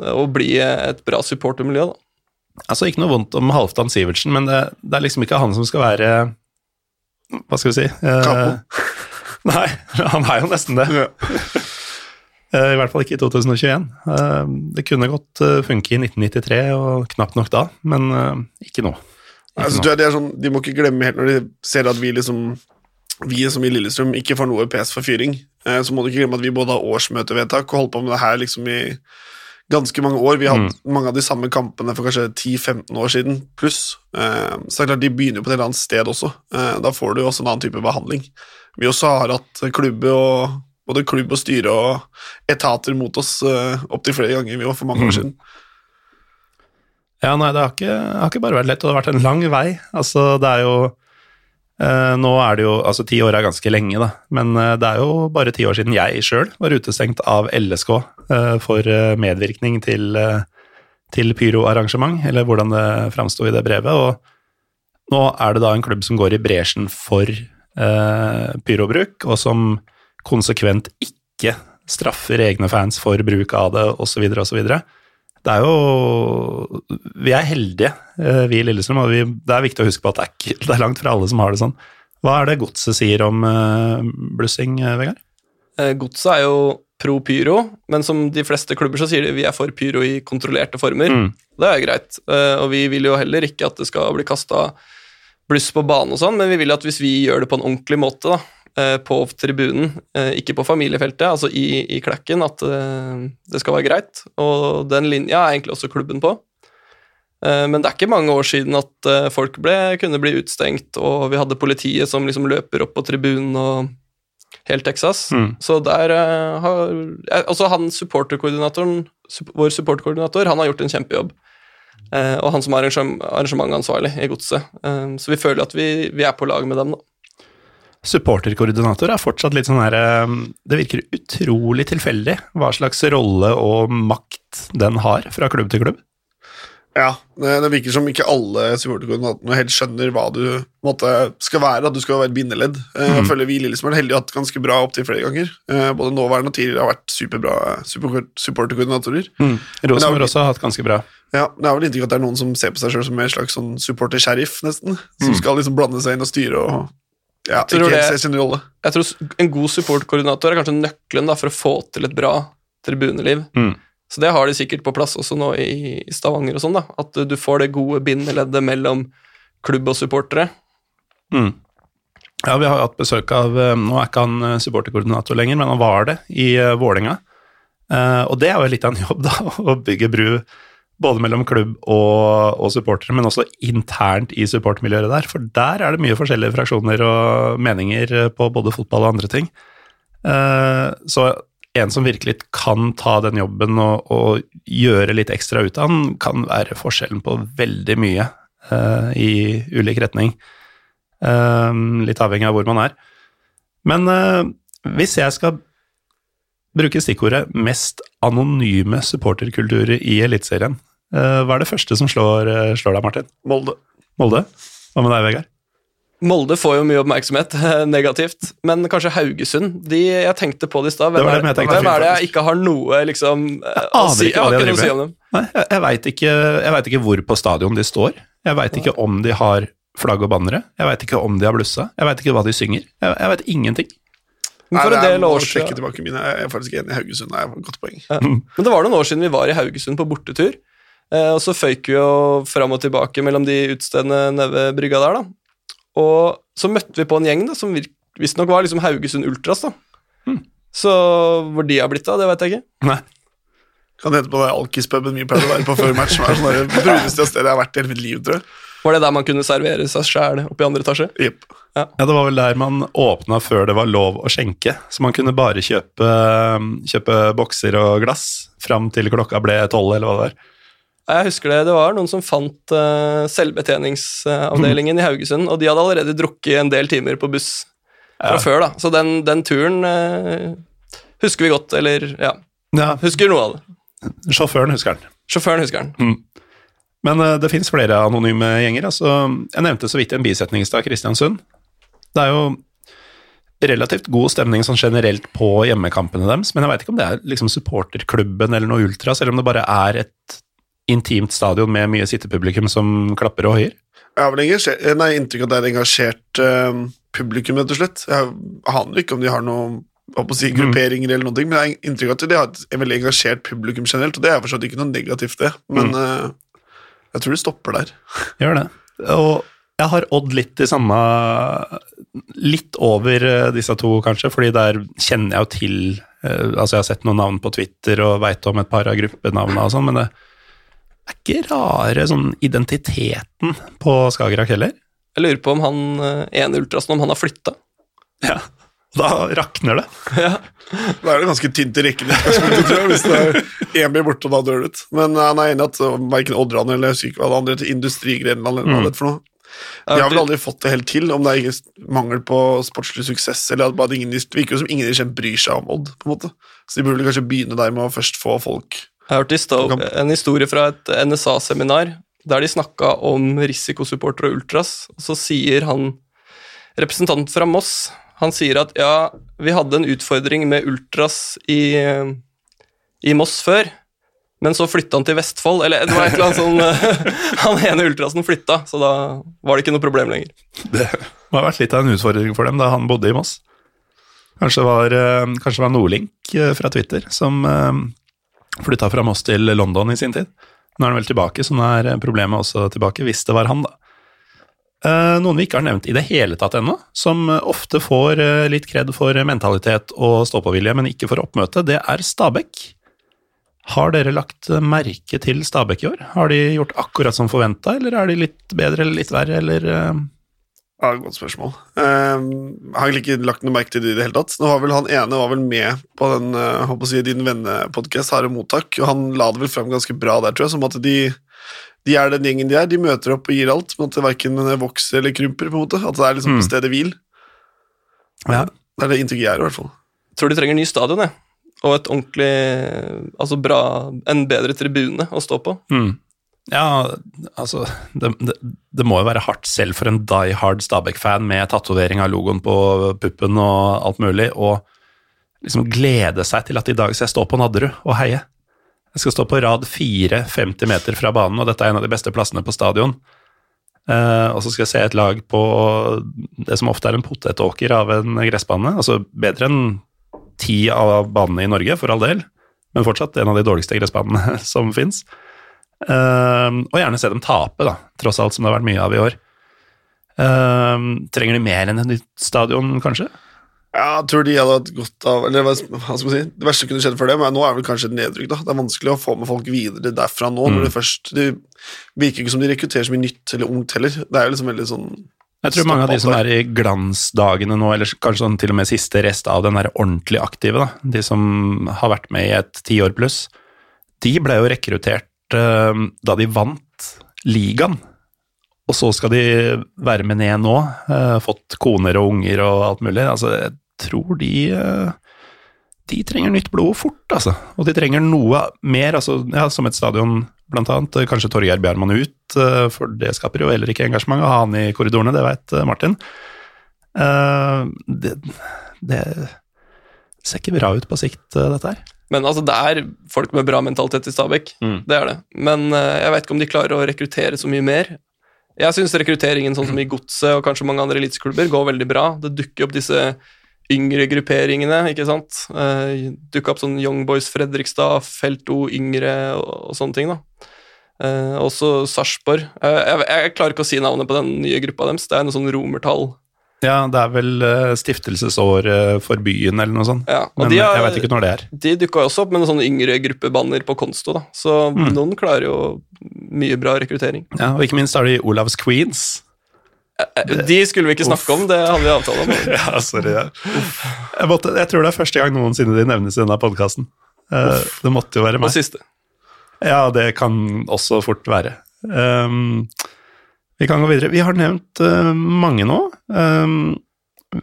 eh, å bli et bra supportermiljø, da. Altså, ikke noe vondt om Halvdan Sivertsen, men det, det er liksom ikke han som skal være Hva skal vi si? Eh, Nei, han er jo nesten det. Ja. Eh, I hvert fall ikke i 2021. Eh, Det kunne godt funke i 1993, og knapt nok da, men ikke nå. Ikke Altså, nå. er sånn, de må ikke glemme helt når de ser at vi liksom vi som i Lillestrøm ikke får noe PS for fyring, så må du ikke glemme at vi både har årsmøtevedtak og holdt på med det her liksom i ganske mange år. Vi har hatt mange av de samme kampene for kanskje 10-15 år siden pluss. Eh, så det er klart de begynner jo på et eller annet sted også. Eh, da får du også en annen type behandling. Vi også har hatt klubbe og både klubb og styre og etater mot oss opptil flere ganger vi var for mange år siden. Ja, nei, det har ikke, det har ikke bare vært lett, og det har vært en lang vei. Altså, det er jo eh, Nå er det jo Altså, ti år er ganske lenge, da, men eh, det er jo bare ti år siden jeg sjøl var utestengt av LSK eh, for eh, medvirkning til, eh, til pyroarrangement, eller hvordan det framsto i det brevet. Og nå er det da en klubb som går i bresjen for eh, pyrobruk, og som konsekvent ikke straffer egne fans for bruk av det, osv., osv. Det er jo Vi er heldige, eh, vi i Lillestrøm, og vi, det er viktig å huske på at det er, ikke, det er langt fra alle som har det sånn. Hva er det godset sier om uh, blussing, eh, Vegard? Godset er jo pro pyro, men som de fleste klubber så sier de vi er for pyro i kontrollerte former. Mm. Det er greit, og vi vil jo heller ikke at det skal bli kasta bluss på banen og sånn, men vi vil at hvis vi gjør det på en ordentlig måte, da, på tribunen, eh, ikke på familiefeltet, altså i, i klekken, at eh, det skal være greit. Og den linja er egentlig også klubben på. Eh, Men det er ikke mange år siden at eh, folk ble, kunne bli utstengt, og vi hadde politiet som liksom løper opp på tribunen og helt Texas. Mm. Så der eh, har eh, Altså, han supporterkoordinatoren, vår supporterkoordinator, han har gjort en kjempejobb. Eh, og han som er arrangementansvarlig i Godset. Eh, så vi føler at vi, vi er på lag med dem, da. Supporterkoordinator er fortsatt litt sånn her eh, Det virker utrolig tilfeldig hva slags rolle og makt den har fra klubb til klubb. Ja, det, det virker som ikke alle supporterkoordinatorene helt skjønner hva du måtte, skal være. At du skal være bindeledd. Mm. Jeg føler vi i Lillestrøm er heldige og hatt ganske bra opptil flere ganger. Eh, Både nåværende og tidligere har vært superbra super, supporterkoordinatorer. Mm. Rosenborg har også har hatt ganske bra. Ja, men er har vel inntrykk at det er noen som ser på seg selv som en slags sånn supporter-sheriff, nesten. Som Mm. skal liksom blande seg inn og styre og ja, Tror ikke helt det- sin rolle. Jeg tror en god supportkoordinator er kanskje nøkkelen da, for å få til et bra tribuneliv. Mm. Så det har de sikkert på plass også nå i, Stavanger og sånn, da. At du får det gode bindeleddet mellom klubb og supportere. Mm. Ja, vi har hatt besøk av eh, Nå er ikke han eh, supporterkoordinator lenger, men han var det i uh, Vålerenga. Eh, og det er jo litt av en jobb, da, å bygge bru både mellom klubb og, og supportere, men også internt i supportmiljøet der. For der er det mye forskjellige fraksjoner og meninger på både fotball og andre ting. Eh, så en som virkelig kan ta den jobben og, og gjøre litt ekstra ut av den, kan være forskjellen på veldig mye eh, i ulik retning. Eh, litt avhengig av hvor man er. Men hvis jeg skal bruke stikkordet 'mest anonyme supporterkulturer i Eliteserien', eh, hva er det første som slår, eh, slår deg, Martin? Molde. Molde? Hva med deg, Vegard? Molde får jo mye oppmerksomhet, negativt, men kanskje Haugesund de, Jeg tenkte på det i stad. Hvem, det det hvem er det jeg ikke har noe liksom, eh, å si, jeg har ikke noe å si om dem? Nei, jeg, jeg veit ikke, ikke hvor på stadion de står. Jeg veit ikke om de har flagg og bannere. Jeg veit ikke om de har blussa. Jeg veit ikke hva de synger. Jeg, jeg veit ingenting. Nei, en det er- år siden tilbake mine. Jeg er faktisk enig i Haugesund. Det er et godt poeng. Ja. Men det var noen år siden vi var i Haugesund på bortetur. Eh, og så føyk vi jo fram og tilbake mellom de utestedene nede ved brygga der, da. Og så møtte vi på en gjeng da, som visstnok var liksom Haugesund Ultras, da. Så hvor de har blitt av, det vet jeg ikke. Nei. Kan hete på det alkispuben vi pleide å være på før match. Som er sånn der det bruneste stedet jeg har vært i hele mitt liv, tror jeg. Var det der man kunne servere seg sjæl oppe i andre etasje? Yep. Ja, Det var vel der man åpna før det var lov å skjenke. Så man kunne bare kjøpe, kjøpe bokser og glass fram til klokka ble tolv, eller hva det var. Jeg husker det, det var noen som fant uh, selvbetjeningsavdelingen i Haugesund, og de hadde allerede drukket en del timer på buss fra Ja. før, da. Så den, den turen uh, husker vi godt, eller ja, Ja, husker noe av det. sjåføren husker den. Sjåføren husker den. Men eh, det fins flere anonyme gjenger. Altså, jeg nevnte så vidt en bisetning i stad Kristiansund. Det er jo relativt god stemning sånn generelt på hjemmekampene deres, men jeg veit ikke om det er liksom supporterklubben eller noe ultras, eller om det bare er et intimt stadion med mye sittepublikum som klapper og høyer. Jeg har vel eh, inntrykk av at det er engasjert uh, publikum, rett og slett. Jeg aner ikke om de har noe å si, grupperinger eller noe, men jeg har inntrykk av at de har et veldig engasjert publikum generelt, og det er for så vidt ikke noe negativt, det. Men eh, jeg tror det stopper der. Gjør det. Og jeg har Odd litt i samme Litt over eh, disse to, kanskje, fordi der kjenner jeg jo til eh, Altså, jeg har sett noen navn på Twitter og veit om et par av gruppenavnene og sånn, men det er ikke rare sånn identiteten på Skagerrak heller. Jeg lurer på om han eh, ene ultrasen, om han har flytta. Ja. Da rakner det. ja. Da er det ganske tynt i rekken hvis det er én blir borte, og da dør det ut. Men eh, han er enig i at uh, verken Odran eller andre til Industrigrenland eller hva Mm. det er for noe. De har vel aldri fått det helt til, om det er mangel på sportslig suksess, eller at bare ingen, det virker jo som ingen i bryr seg om Odd, på en måte. Så de burde kanskje begynne der med å først få folk Jeg hørte i stad en historie fra et NSA-seminar der de snakka om risikosupporter og ultras, og så sier han representanten fra Moss Han sier at ja, vi hadde en utfordring med ultras i, i Moss før, men så flytta han til Vestfold. Eller det var et eller annet sånn Han ene ultrasen flytta, så da var det ikke noe problem lenger. Det må ha vært litt av en utfordring for dem da han bodde i Moss. Kanskje var, eh, kanskje var Nordlink eh, fra Twitter som flytta fra Moss til London i sin tid. Nå er han vel tilbake, så nå er problemet også tilbake, hvis det var han, da. Eh, noen vi ikke har nevnt i det hele tatt ennå, som ofte får eh, litt kred for mentalitet og stå-på-vilje, men ikke for oppmøte, det er Stabæk. Har dere lagt merke til Stabæk i år? Har de gjort akkurat som forventa, eller er de litt bedre eller litt verre, eller eh? Ja, Godt spørsmål. Um, jeg har egentlig ikke lagt noe merke til det i det hele tatt. Nå var vel Han ene var vel med på den, håper å si, Din vennepodkast, Harde mottak, og han la det vel frem ganske bra der, tror jeg. Som at de de er den gjengen de er. De møter opp og gir alt, men en måte verken vokser eller krymper. på en måte. At det er liksom på Mm. stedet hvil. Ja. Det er det inntrykket jeg er, i hvert fall. Tror de trenger ny stadion, jeg. Og et ordentlig Altså bra En bedre tribune å stå på. Mm. Ja, altså det, det, det må jo være hardt selv for en die hard Stabæk-fan med tatovering av logoen på puppen og alt mulig, og liksom glede seg til at i dag skal jeg stå på Nadderud og heie. Jeg skal stå på rad fire, 50 meter fra banen, og dette er en av de beste plassene på stadion. Uh, og så skal jeg se et lag på det som ofte er en potetåker av en gressbane. Altså bedre enn ti av banene i Norge, for all del, men fortsatt en av de dårligste gressbanene som fins. og gjerne se dem tape, da, tross alt som det har vært mye av i år. Uh, trenger de mer enn et nytt stadion, kanskje? Ja, jeg tror de hadde hatt godt av Eller hva skal man si Det verste kunne skjedd for dem, men nå er vel kanskje et nedrykk. da Det er vanskelig å få med folk videre derfra nå. Mm. Når det først Det virker ikke som de rekrutterer så mye nytt eller ungt heller. Det er jo liksom veldig sånn Jeg tror mange av de som er i glansdagene nå, eller kanskje sånn til og med siste rest av den der ordentlig aktive, da, de som har vært med i et tiår pluss, de ble jo rekruttert uh, da de vant ligaen. Og så skal de være med ned nå, uh, fått koner og unger og alt mulig. Altså, tror de eh, De trenger nytt blod fort, altså. Og de trenger noe mer, altså, ja, som et stadion, blant annet. Kanskje Torgeir Bjarmann ut, eh, for det skaper jo heller ikke engasjement å ha han i korridorene, det veit Martin. Eh, det, det ser ikke bra ut på sikt, dette her. Men altså, det er folk med bra mentalitet i Stabæk. Mm. Det er det. Men jeg vet ikke om de klarer å rekruttere så mye mer. Jeg syns rekrutteringen sånn som i Godset og kanskje mange andre eliteklubber går veldig bra. Det dukker opp disse yngre grupperingene, ikke sant. Uh, Dukka opp sånn Young Boys Fredrikstad, Felt O yngre og, og sånne ting, da. Uh, også Sarpsborg. Uh, jeg, jeg klarer ikke å si navnet på den nye gruppa deres. Det er noe sånn romertall. Ja, det er vel stiftelsesår stiftelsesåret for byen eller noe sånt. Ja, og Men har- jeg vet ikke når det er. De dukka også opp med noen sånne yngre gruppebanner på Konsto, da. Så Mm. noen klarer jo mye bra rekruttering. Ja, og ikke minst har de Olavs Queens. Eh, De skulle vi ikke snakke om, det hadde vi avtale om. Ja, sorry. Jeg, jeg, måtte, jeg tror det er første gang noensinne de nevnes i denne podkasten. det måtte jo være meg. Og siste. Ja, det kan også fort være. Um, vi kan gå videre. Vi har nevnt uh, mange nå. Um,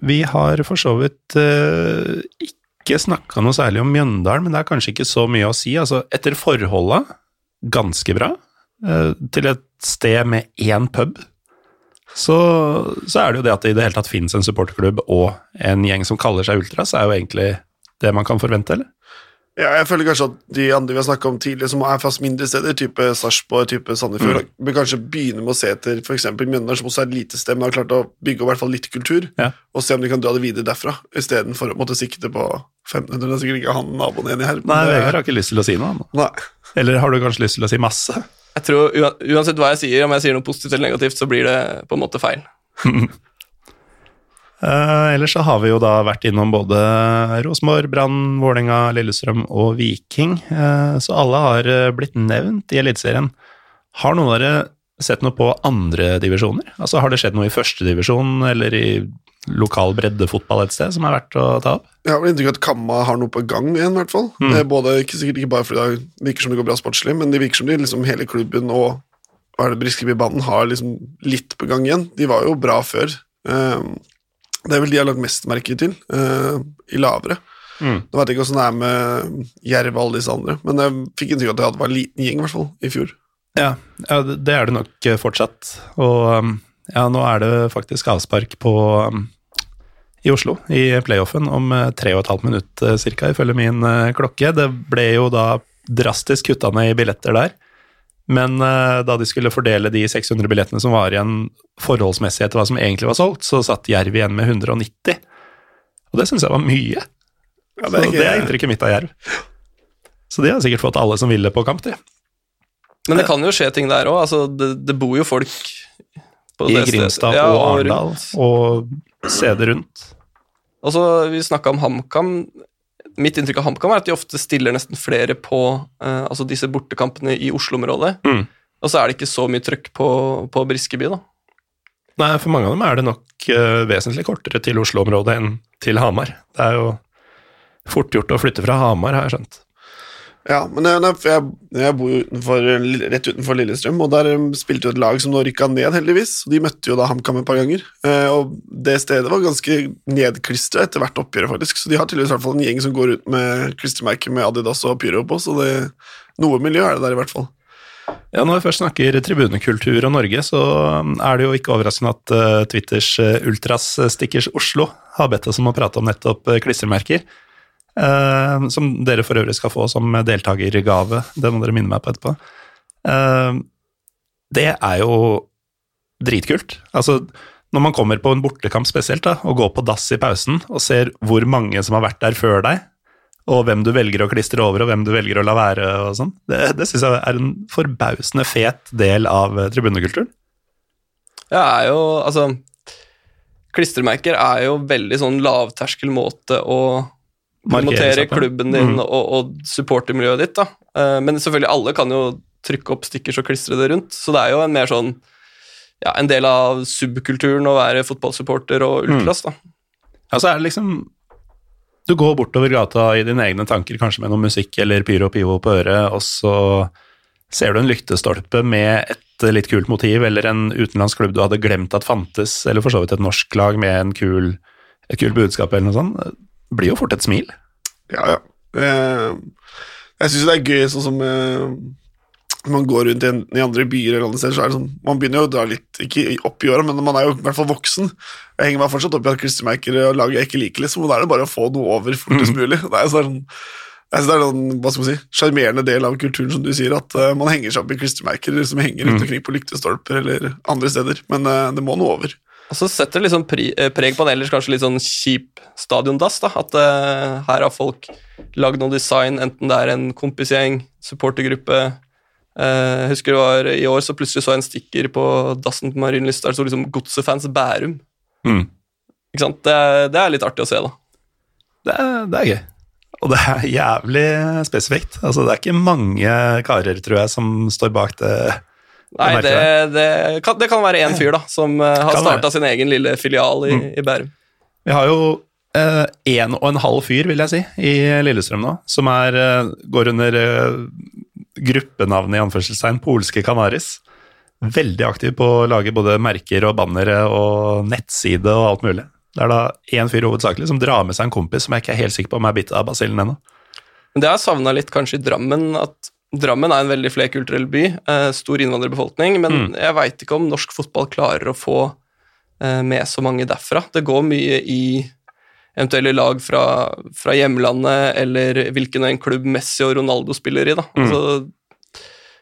vi har for så vidt uh, ikke snakka noe særlig om Mjøndalen, men det er kanskje ikke så mye å si. Altså, etter forholda, ganske bra. Uh, til et sted med én pub. Så, så er det jo det at det i det hele tatt finnes en supporterklubb og en gjeng som kaller seg Ultras, er jo egentlig det man kan forvente, eller? Ja, jeg føler kanskje at de andre vi har snakka om tidligere, som er fast mindre steder, type Sarpsborg, type Sandefjord, bør kanskje begynne med å se etter f.eks. Mjøndalen, som også er lite sted, men har klart å bygge opp i hvert fall litt kultur, Ja. og se om de kan dra det videre derfra, istedenfor å måtte sikte på 1500. Det er sikkert ikke han naboen enig her. Nei, Vegard har ikke lyst til å si noe. han. Nei. Eller har du kanskje lyst til å si masse? Jeg tror Uansett hva jeg sier, om jeg sier noe positivt eller negativt, så blir det på en måte feil. Uh, ellers så har vi jo da vært innom både Rosenborg, Brann, Vålerenga, Lillestrøm og Viking. Uh, så alle har eh, blitt nevnt i Eliteserien. Har noen av dere sett noe på andre divisjoner? Altså Har det skjedd noe i førstedivisjon eller i lokal breddefotball et sted som er verdt å ta opp? Jeg har inntrykk av at Kamma har noe på gang igjen, i hvert fall. Mm. Eh, Både, ikke, sikkert ikke bare fordi det virker som det går bra sportslig, men det virker som de liksom hele klubben og Briskeby-banen har liksom litt på gang igjen. De var jo bra før. Eh, Det er vel de jeg har lagt mest merke til, eh, i lavere. Mm. Nå vet jeg ikke åssen det er med Jerv og alle disse andre, men jeg fikk inntrykk av at det var en liten gjeng, i hvert fall, i fjor. Ja, ja, det er det nok fortsatt. Og um, ja, nå er det faktisk avspark på um, i Oslo i playoffen om eh, tre og et halvt minutt ca., cirka, ifølge min eh, klokke. Det ble jo da drastisk kutta ned i billetter der. Men eh, da de skulle fordele de 600 billettene som var igjen forholdsmessig etter hva som egentlig var solgt, så satt Jerv igjen med 190. Og det syns jeg var mye. Ja, Så det er inntrykket mitt av Jerv. Så de har sikkert fått alle som ville på kamp, de. Men det kan jo skje ting der òg. Altså, det, det bor jo folk I. Grimstad Ja, og Arendal og steder rundt. Og så, Vi snakka om HamKam. Mitt inntrykk av HamKam er at de ofte stiller nesten flere på eh, altså disse bortekampene i Oslo-området. Mm. Og så er det ikke så mye trøkk på, på Briskeby, da. Nei, for mange av dem er det nok uh, vesentlig kortere til Oslo-området enn til Hamar. Det er jo fort gjort å flytte fra Hamar, har jeg skjønt. Ja, men jeg, jeg, jeg bor jo utenfor, rett utenfor Lillestrøm, og der um, spilte jo et lag som nå rykka ned, heldigvis. De møtte jo da HamKam et par ganger. Eh, og det stedet var ganske nedklistra etter hvert oppgjør, faktisk. Så de har tydeligvis hvert fall en gjeng som går ut med klistremerker med Adidas og Pyro på, så det, noe miljø er det der i hvert fall. Ja, Når vi først snakker tribunekultur og Norge, så um, er det jo ikke overraskende at uh, Twitters uh, Ultras Stickers Oslo har bedt oss om å prate om nettopp uh, klistremerker. Eh, som dere for øvrig skal få som deltakergave. Det må dere minne meg på etterpå. Uh, det er jo dritkult. Altså, når man kommer på en bortekamp spesielt, da, og går på dass i pausen og ser hvor mange som har vært der før deg, og hvem du velger å klistre over, og hvem du velger å la være og sånn, det, det syns jeg er en forbausende fet del av eh, tribunekulturen. Ja, er jo, altså Klistremerker er jo veldig sånn lavterskel måte å promotere klubben din Mm. og, og supportermiljøet ditt. da. Eh, Men selvfølgelig, alle kan jo trykke opp stickers og klistre det rundt, så det er jo en mer sånn ja, en del av subkulturen å være fotballsupporter og Mm. ultras. da. Ja, så er det liksom Du går bortover gata i dine egne tanker, kanskje med noe musikk eller pyro og pivo på øret, og så ser du en lyktestolpe med et litt kult motiv, eller en utenlandsk klubb du hadde glemt at fantes, eller for så vidt et norsk lag med en kul, et kult budskap eller noe sånt. Blir jo fort et smil. Ja, ja. Eh, jeg syns det er gøy sånn som eh, man går rundt i, en, i andre byer eller andre steder, så er det sånn Man begynner jo å dra litt, ikke opp i åra, men man er jo i hvert fall voksen. Jeg henger meg fortsatt opp i at klistremerker og lag jeg ikke liker, liksom, da er det bare å få noe over fortest mulig. Det er sånn jeg synes det er en hva skal man si, sjarmerende del av kulturen, som du sier, at uh, man henger seg opp i klistremerker som henger rundt omkring på lyktestolper eller andre steder, men uh, det må noe over. Og så setter det eh, preg på en ellers kanskje litt sånn kjip stadiondass. da, At uh, her har folk lagd noe design, enten det er en kompisgjeng, supportergruppe uh, Jeg husker det var i år, så plutselig så jeg en stikker på dassen på Marienlyst der det sto liksom 'Godsefans Bærum'. Mm. Ikke sant? Det, det er litt artig å se, da. Det, det er gøy. Og det er jævlig spesifikt. Altså, det er ikke mange karer, tror jeg, som står bak det. Nei, det, det, kan, det kan være én fyr da, som eh, har starta sin egen lille filial i, Mm. i Bærum. Vi har jo eh, en og en halv fyr, vil jeg si, i Lillestrøm nå, som er, eh, går under eh, gruppenavnet i anførselstegn Polske Canaris. Veldig aktiv på å lage både merker og bannere og nettside og alt mulig. Det er da én fyr hovedsakelig som drar med seg en kompis som jeg ikke er helt sikker på om er bitt av basillen ennå. Men det har jeg savna litt kanskje i Drammen, at Drammen er en veldig flerkulturell by, eh, stor innvandrerbefolkning, men Mm. jeg veit ikke om norsk fotball klarer å få eh, med så mange derfra. Det går mye i eventuelle lag fra, fra hjemlandet, eller hvilken en klubb Messi og Ronaldo spiller i, da. Mm. Altså,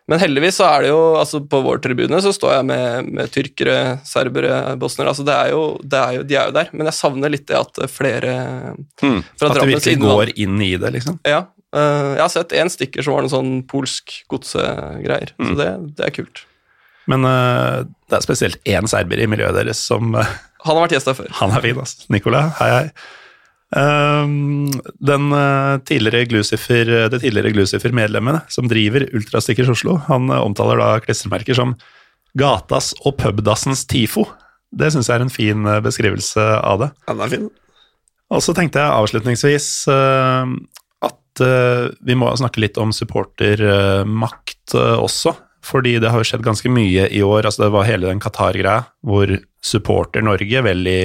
men heldigvis så er det jo altså På vår tribune så står jeg med, med tyrkere, serbere, bosnere. altså det er jo, det er jo, De er jo der, men jeg savner litt det at flere Fra At det virkelig går inn i det, liksom. ja. Uh, jeg har sett én stikker som var noe sånn polsk godsegreier. Mm. Så det, det er kult. Men uh, det er spesielt én serber i miljøet deres som uh, Han har vært gjest her før. Han er fin, altså. Nicola, hei, hei. Ehm, den eh, tidligere Glucifer, det tidligere Glucifer-medlemmet som driver Ultrastickers Oslo, han eh, omtaler da klistremerker som gatas og pubdassens tifo. Det syns jeg er en fin eh, beskrivelse av det. Ja, den er fin. Og så tenkte jeg avslutningsvis eh, at eh, vi må snakke litt om supportermakt eh, også. Fordi det har jo skjedd ganske mye i år. altså Det var hele den Qatar-greia hvor Supporter-Norge vel i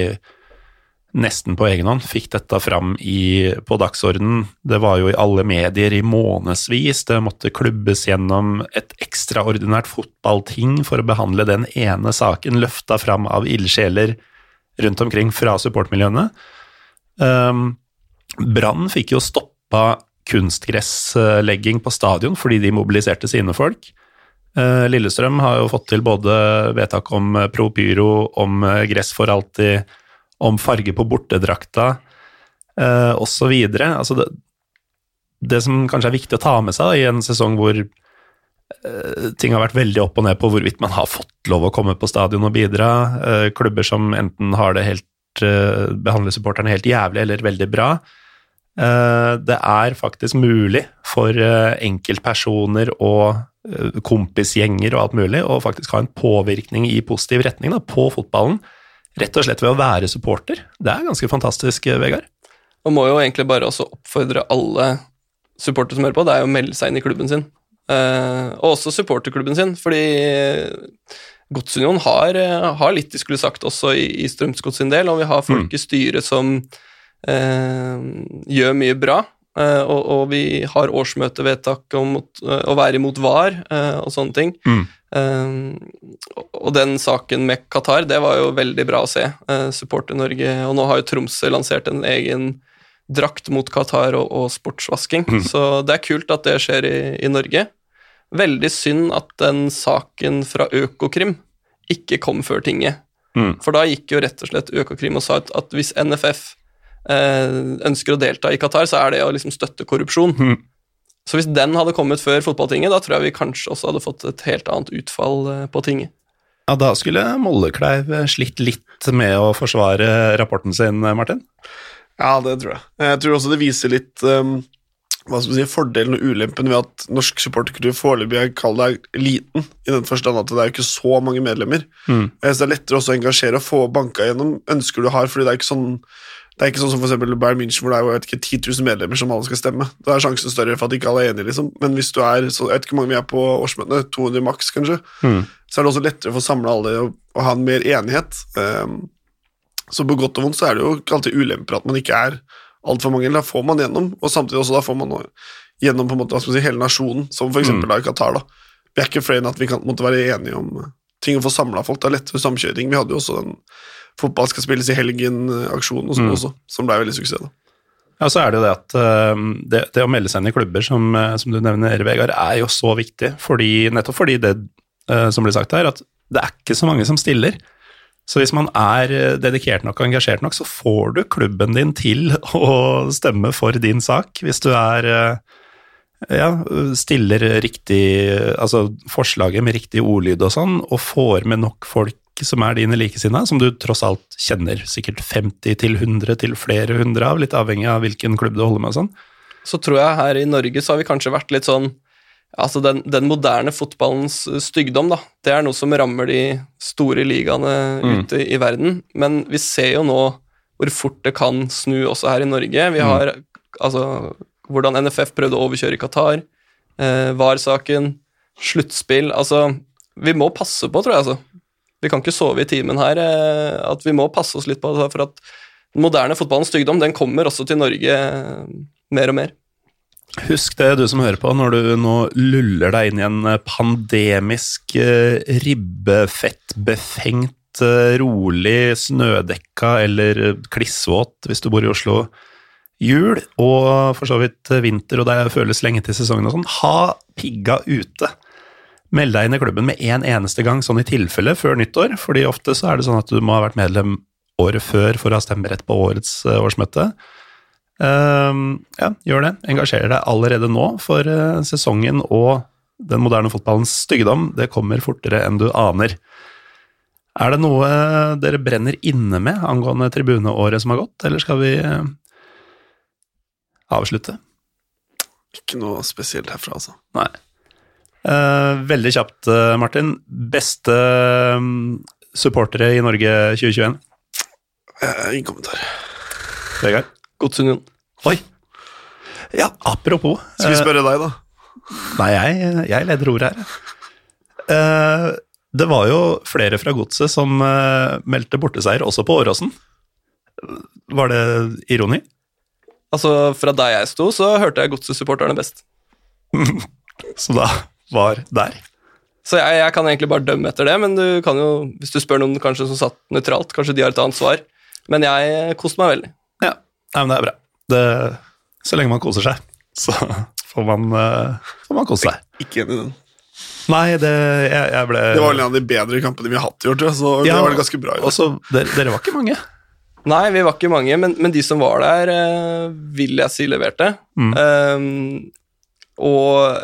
nesten på egen hånd fikk dette fram i, på dagsordenen. Det var jo i alle medier i månedsvis. Det måtte klubbes gjennom et ekstraordinært fotballting for å behandle den ene saken løfta fram av ildsjeler rundt omkring fra supportmiljøene. Um, Brann fikk jo stoppa kunstgresslegging på stadion fordi de mobiliserte sine folk. Uh, Lillestrøm har jo fått til både vedtak om pro pyro, om gress for alltid, om farge på bortedrakta uh, osv. Altså det, det som kanskje er viktig å ta med seg da, i en sesong hvor ting har vært veldig opp og ned på hvorvidt man har fått lov å komme på stadion og bidra. Klubber som enten har det helt behandler supporterne helt jævlig eller veldig bra. Det er faktisk mulig for enkeltpersoner og kompisgjenger og alt mulig å faktisk ha en påvirkning i positiv retning da, på fotballen. Rett og slett ved å være supporter. Det er ganske fantastisk, Vegard. Man må jo egentlig bare også oppfordre alle supportere som hører på, det er jo å melde seg inn i klubben sin. Uh, og også supporterklubben sin, fordi Godsunionen har, har, litt de skulle sagt også i, i Strømsgods sin del, og vi har folk mm. i styret som eh, gjør mye bra. Og, og, vi har årsmøtevedtak om å være imot VAR og sånne ting. Mm. Og den saken med Qatar, det var jo veldig bra å se. Supporter Norge Og nå har jo Tromsø lansert en egen drakt mot Qatar og, og sportsvasking. Mm. Så det er kult at det skjer i, i, Norge. Veldig synd at den saken fra Økokrim ikke kom før tinget. Mm. For da gikk jo rett og slett Økokrim og sa at, at hvis NFF eh, ønsker å delta i Qatar, så er det å liksom støtte korrupsjon. Mm. Så hvis den hadde kommet før fotballtinget, da tror jeg vi kanskje også hadde fått et helt annet utfall eh, på tinget. Ja, Da skulle Mollekleiv slitt litt med å forsvare rapporten sin, Martin? Ja, det tror jeg. Jeg tror også det viser litt um, hva skal vi si, fordelen og ulempen ved at norsk supporterkultur foreløpig er kall det liten, i den forstand at det er jo ikke så mange medlemmer. Mm. Så det er lettere også å engasjere og få banka gjennom ønsker du har, fordi det er ikke sånn det er ikke sånn som for Bayern München, hvor det er jo, jeg vet ikke, 10 000 medlemmer som alle skal stemme. Da er sjansen større for at ikke alle er enige, liksom. Men hvis du er så, Jeg vet ikke hvor mange vi er på årsmøtene, 200 maks, kanskje. Mm. Så er det også lettere å få samla alle og, og, ha en mer enighet. Um, så på godt og vondt så er det jo ikke alltid ulemper at man ikke er altfor mange. Da får man gjennom, og samtidig også da får man gjennom på en måte, si, hele nasjonen, som f.eks. Mm. da i Qatar. da. Vi er ikke flere at vi kan måtte være enige om eh, ting og få samla folk. Det er lettere samkjøring. Vi hadde jo også den fotball skal spilles i helgen-aksjonen og sånn mm. også, som ble veldig suksess. da. Ja, så er det jo det at uh, det, det, å melde seg inn i klubber, som, uh, som, du nevner, Vegard, er jo så viktig. Fordi, nettopp fordi det som blir sagt her, at det er ikke så mange som stiller. Så hvis man er eh, dedikert nok og engasjert nok, så får du klubben din til å stemme for din sak. Hvis du er eh, ja, stiller riktig Altså forslaget med riktig ordlyd og sånn, og får med nok folk som er dine likesinnede, som du tross alt kjenner sikkert 50 til 100 til flere hundre av, litt avhengig av hvilken klubb du holder med og sånn. Så tror jeg her i Norge så har vi kanskje vært litt sånn Altså den, den, moderne fotballens stygdom, da, det er noe som rammer de store ligaene mm. ute i verden. Men vi ser jo nå hvor fort det kan snu også her i Norge. Vi mm. har mm. altså hvordan NFF prøvde å overkjøre Qatar, eh, VAR-saken, sluttspill Altså, vi må passe på, tror jeg, altså. Vi kan ikke sove i timen her. Eh, at vi må passe oss litt på det, for at den moderne fotballens stygdom den kommer også til Norge eh, mer og mer. Husk det, du som hører på, når du nå luller deg inn i en eh, pandemisk, ribbefettbefengt, rolig, snødekka eller klissvåt hvis du bor i Oslo, jul og for så vidt vinter, og det føles lenge til sesongen og sånn, ha pigga ute. Meld deg inn i klubben med en eneste gang, sånn i tilfelle, før nyttår, fordi ofte så er det sånn at du må ha vært medlem året før for å ha stemmerett på årets årsmøte. Uh, ja, gjør det. Engasjer deg allerede nå, for uh, sesongen og den moderne fotballens styggedom, det kommer fortere enn du aner. Er det noe dere brenner inne med angående tribuneåret som har gått, eller skal vi uh, avslutte? Ikke noe spesielt herfra, altså. Nei. Eh, veldig kjapt, Martin. Beste um, supportere i Norge 2021? ingen kommentar. Vegard? Godsunion. Oi. Ja, apropos Skal vi spørre deg, da? Nei, jeg, jeg leder ordet her. Uh, det var jo flere fra Godset som uh, meldte borteseier, også på Åråsen. Var det ironi? Altså, fra der jeg sto, så hørte jeg Godset-supporterne best. så da var der? Så jeg, jeg, kan egentlig bare dømme etter det, men du kan jo, hvis du spør noen kanskje som satt nøytralt, kanskje de har et annet svar. Men jeg koste meg veldig. Nei, men det er bra. Det, så lenge man koser seg, så får man, uh, får man kose seg. Ikke enig i den. Nei, det Jeg, jeg ble Det var vel en av de bedre kampene vi har hatt i år, tror jeg, så Ja, det var det ganske bra. Også, dere, dere var ikke mange. Nei, vi var ikke mange, men, men de som var der, uh, vil jeg si leverte. Mm. Um, og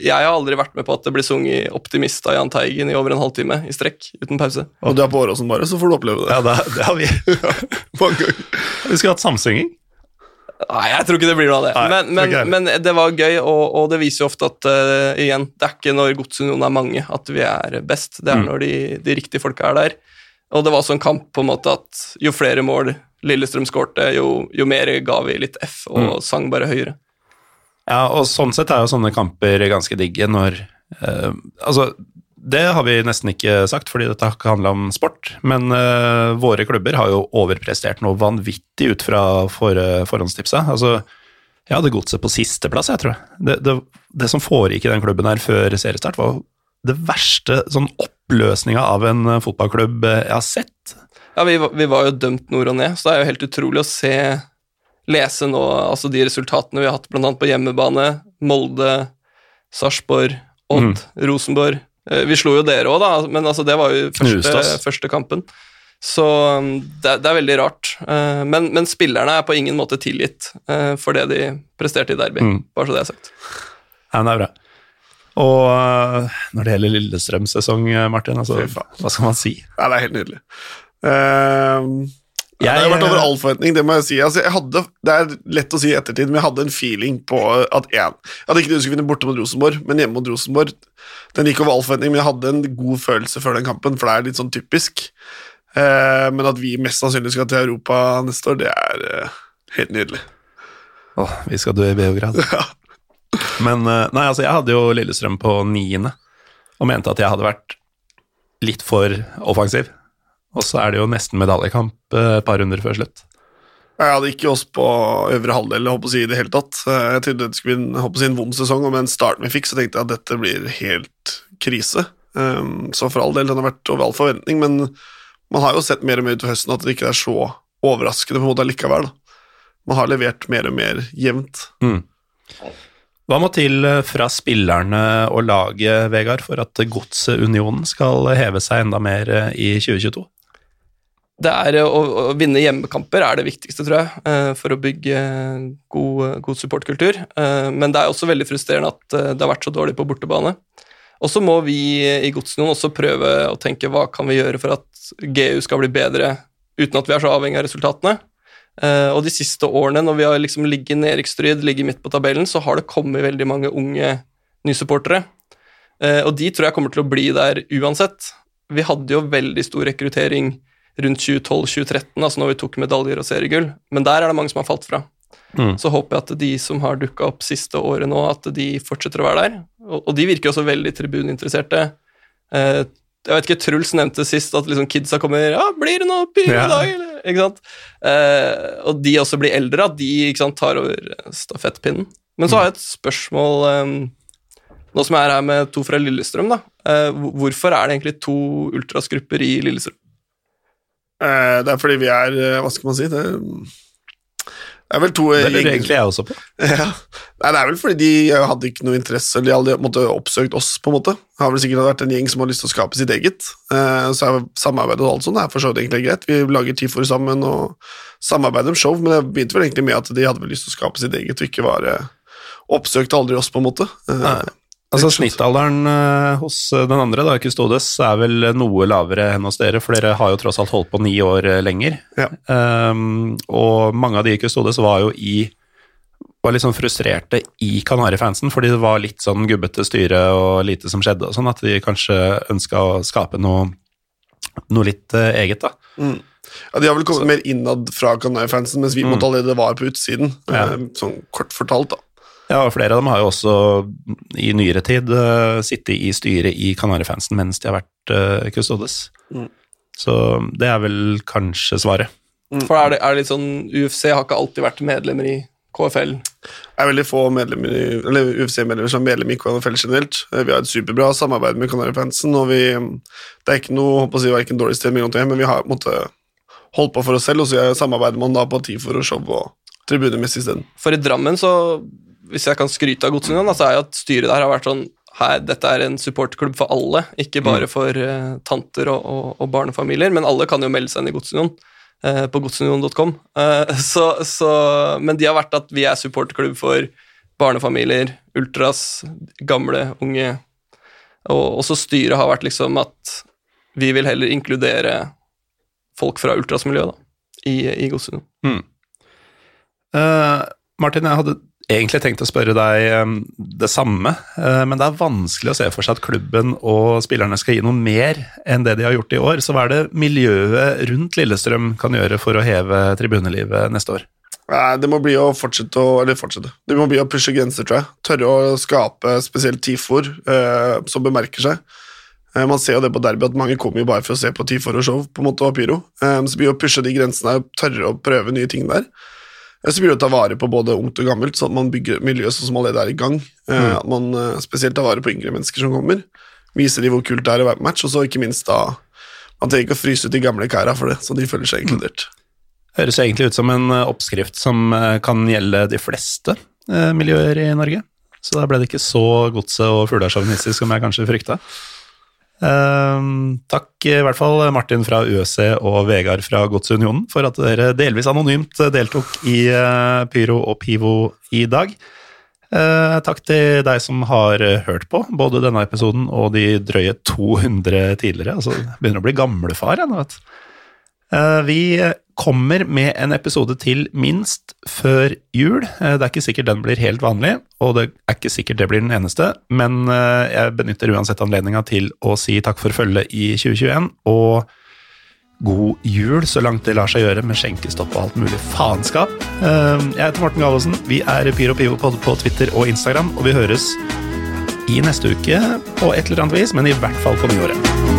jeg har aldri vært med på at det blir sunget 'Optimist' av Jahn Teigen i over en halvtime i strekk, uten pause. Og du er på Åråsen bare, så får du oppleve det. Ja, det, det har vi. Vi skulle hatt samsynging. Nei, jeg tror ikke det blir noe av det. Nei, men, men, ok. men det var gøy, og, og det viser jo ofte at uh, igjen, det er ikke når Godsunionen er mange at vi er best, det er Mm. når de, de riktige folka er der. Og det var også en kamp på en måte at jo flere mål Lillestrøm skårte, jo, jo mer ga vi litt F og Mm. sang bare høyere. Ja, og sånn sett er jo sånne kamper ganske digge når eh, Altså, det har vi nesten ikke sagt, fordi dette har ikke handla om sport, men eh, våre klubber har jo overprestert noe vanvittig ut fra for, forhåndstipset. Altså, jeg hadde godset på sisteplass, jeg tror. Det, det, det som foregikk i den klubben her før seriestart, var det verste sånn oppløsninga av en eh, fotballklubb eh, jeg har sett. Ja, vi, vi var jo dømt nord og ned, så det er jo helt utrolig å se Lese nå altså de resultatene vi har hatt bl.a. på hjemmebane. Molde, Sarpsborg, Odd, Rosenborg. Eh, Vi slo jo dere òg, da, men altså, det var jo første, første kampen. Så um, det, er- det er veldig rart. Eh, Men, men spillerne er på ingen måte tilgitt eh, for det de presterte i derby. Mm. Bare så det er sagt. Ja, det er bra. Og når det gjelder Lillestrøms sesong, Martin, altså, hva skal man si? Ja, det er helt nydelig. Ehm, ja, det har vært over all forventning, det må jeg si. Altså, jeg hadde, det er lett å si i ettertid, men jeg hadde en feeling på at én Jeg hadde ikke du skulle vinne borte mot Rosenborg, men hjemme mot Rosenborg Den gikk over all forventning, men jeg hadde en god følelse før den kampen, for det er litt sånn typisk. Eh, men at vi mest sannsynlig skal til Europa neste år, det er eh, helt nydelig. Åh, vi skal dø i Beograd. Ja. Men eh, nei, altså, jeg hadde jo Lillestrøm på niende, og mente at jeg hadde vært litt for offensiv. Og så er det jo nesten medaljekamp eh, et par runder før slutt. Jeg hadde ikke oss på øvre halvdel håper å si, i det hele tatt. Eh, Jeg trodde det skulle bli en, si, en vond sesong, og med den starten vi fikk, så tenkte jeg at dette blir helt krise. Um, Så for all del, den har vært over all forventning, men man har jo sett mer og mer utover høsten at det ikke er så overraskende på en måte allikevel. Man har levert mer og mer jevnt. Hva må til eh, fra spillerne og laget, Vegard, for at Godset Unionen skal heve seg enda mer i 2022? Det er eh, å, å vinne hjemmekamper er det viktigste, tror jeg, eh, for å bygge god, god supportkultur. Eh, Men det er også veldig frustrerende at eh, det har vært så dårlig på bortebane. Og så må vi i Godsnoen også prøve å tenke hva kan vi gjøre for at GU skal bli bedre uten at vi er så avhengig av resultatene. Eh, Og de siste årene, når vi har liksom ligget nedrykksstryd, ligget midt på tabellen, så har det kommet veldig mange unge nysupportere. Eh, Og de tror jeg kommer til å bli der uansett. Vi hadde jo veldig stor rekruttering rundt 2012-2013, altså når vi tok medaljer og seriegull, men der er det mange som har falt fra. Mm. Så håper jeg at de som har dukka opp siste året nå, at de fortsetter å være der. Og, og de virker også veldig tribuninteresserte. Eh, jeg vet ikke, Truls nevnte sist at liksom kidsa kommer Ja, blir det noe pyro i dag, eller? Ikke sant? Eh, og de også blir eldre, at de sant, tar over stafettpinnen. Men så har jeg et spørsmål eh, Nå som jeg er her med to fra Lillestrøm, da. Eh, hvorfor er det egentlig to ultrasgrupper i Lillestrøm? Eh, Det er fordi vi er eh, Hva skal man si? Det, det er vel to Det lurer egentlig jeg også på. Ja. Nei, det er vel fordi de eh, hadde ikke noe interesse, eller de hadde måtte oppsøkt oss, på en måte. Det har vel sikkert vært en gjeng som har lyst til å skape sitt eget. Eh, så er samarbeid og alt sånt er for så vidt egentlig greit. Vi lager TIFO sammen og samarbeider om show, men det begynte vel egentlig med at de hadde vel lyst til å skape sitt eget, og ikke bare oppsøkte aldri oss, på en måte. Eh, Nei. Altså Snittalderen eh, hos den andre, da, Custodes, er vel noe lavere enn hos dere, for dere har jo tross alt holdt på ni år eh, lenger. Ja. Um, og mange av de i Custodes var jo i var litt sånn frustrerte i Kanarifansen, fordi det var litt sånn gubbete styre og lite som skjedde, og sånn at de kanskje ønska å skape noe, noe litt uh, eget, da. Ja, De har vel kommet mer innad fra Kanai-fansen, mens vi Mm. måtte allerede var på utsiden. Ja. Eh, Sånn kort fortalt, da. Ja, og flere av dem har jo også i nyere tid uh, sittet i styret i Kanarifansen mens de har vært uh, Custodes. Mm. Så det er vel kanskje svaret. For er det, er det litt sånn UFC har ikke alltid vært medlemmer i KFL. Det er veldig få UFC-medlemmer som er medlem i KFL generelt. Eh, Vi har et superbra samarbeid med Kanari-fansen, og vi, det er ikke noe håper å si, hverken dårlig sted eller noe, men vi har måte holdt på for oss selv, og så samarbeider man da på TIFOR og show og tribunemessig isteden. For i Drammen, så, hvis jeg kan skryte av Godsunionen, så er jo at styret der har vært sånn her, dette er en supportklubb for alle, ikke bare for uh, tanter og, og, og, barnefamilier, men alle kan jo melde seg inn i Godsunion uh, på godsunion.com. Uh, så, så, men de har vært at vi er supportklubb for barnefamilier, ultras, gamle, unge. Og også styret har vært liksom at vi vil heller inkludere folk fra ultrasmiljøet i, i Godsunion. Mm. Martin, jeg hadde egentlig tenkt å spørre deg um, det samme, uh, men det er vanskelig å se for seg at klubben og spillerne skal gi noe mer enn det de har gjort i år. Så hva er det miljøet rundt Lillestrøm kan gjøre for å heve tribunelivet neste år? Det må bli å fortsette å Eller fortsette. Det må bli å pushe grenser, tror jeg. Tørre å skape spesielt TIFOR eh, som bemerker seg. Eh, man ser jo det på derby at mange kommer jo bare for å se på TIFOR og show på en måte og pyro. så blir å pushe de grensene, tørre å prøve nye ting der. Så blir det å ta vare på både ungt og gammelt, sånn at man bygger miljøet sånn som allerede er i gang. Eh, mm. At man eh, spesielt tar vare på yngre mennesker som kommer. Viser de hvor kult det er å være på match, og så ikke minst da Man trenger ikke å fryse ut de gamle kæra for det, så de føler seg inkludert. Høres egentlig ut som en eh, oppskrift som kan gjelde de fleste miljøer i Norge. Så da ble det ikke så godset og fuglesjåvinistisk som jeg kanskje frykta. Ehm, takk i hvert fall Martin fra USC og Vegard fra Godsunionen for at dere delvis anonymt deltok i eh, Pyro og Pivo i dag. Eh, takk til deg som har hørt på både denne episoden og de drøye 200 tidligere. Altså, begynner å bli gamlefar jeg nå, vet du. Eh, vi kommer med en episode til minst før jul. Eh, det er ikke sikkert den blir helt vanlig, og det er ikke sikkert det blir den eneste, men eh, jeg benytter uansett anledninga til å si takk for følget i 2021, og god jul så langt det lar seg gjøre med skjenkestopp og alt mulig faenskap. Jeg heter Morten Gallosen, vi er Pyro Pivo på Twitter og Instagram, og vi høres i neste uke på et eller annet vis, men i hvert fall på nyåret.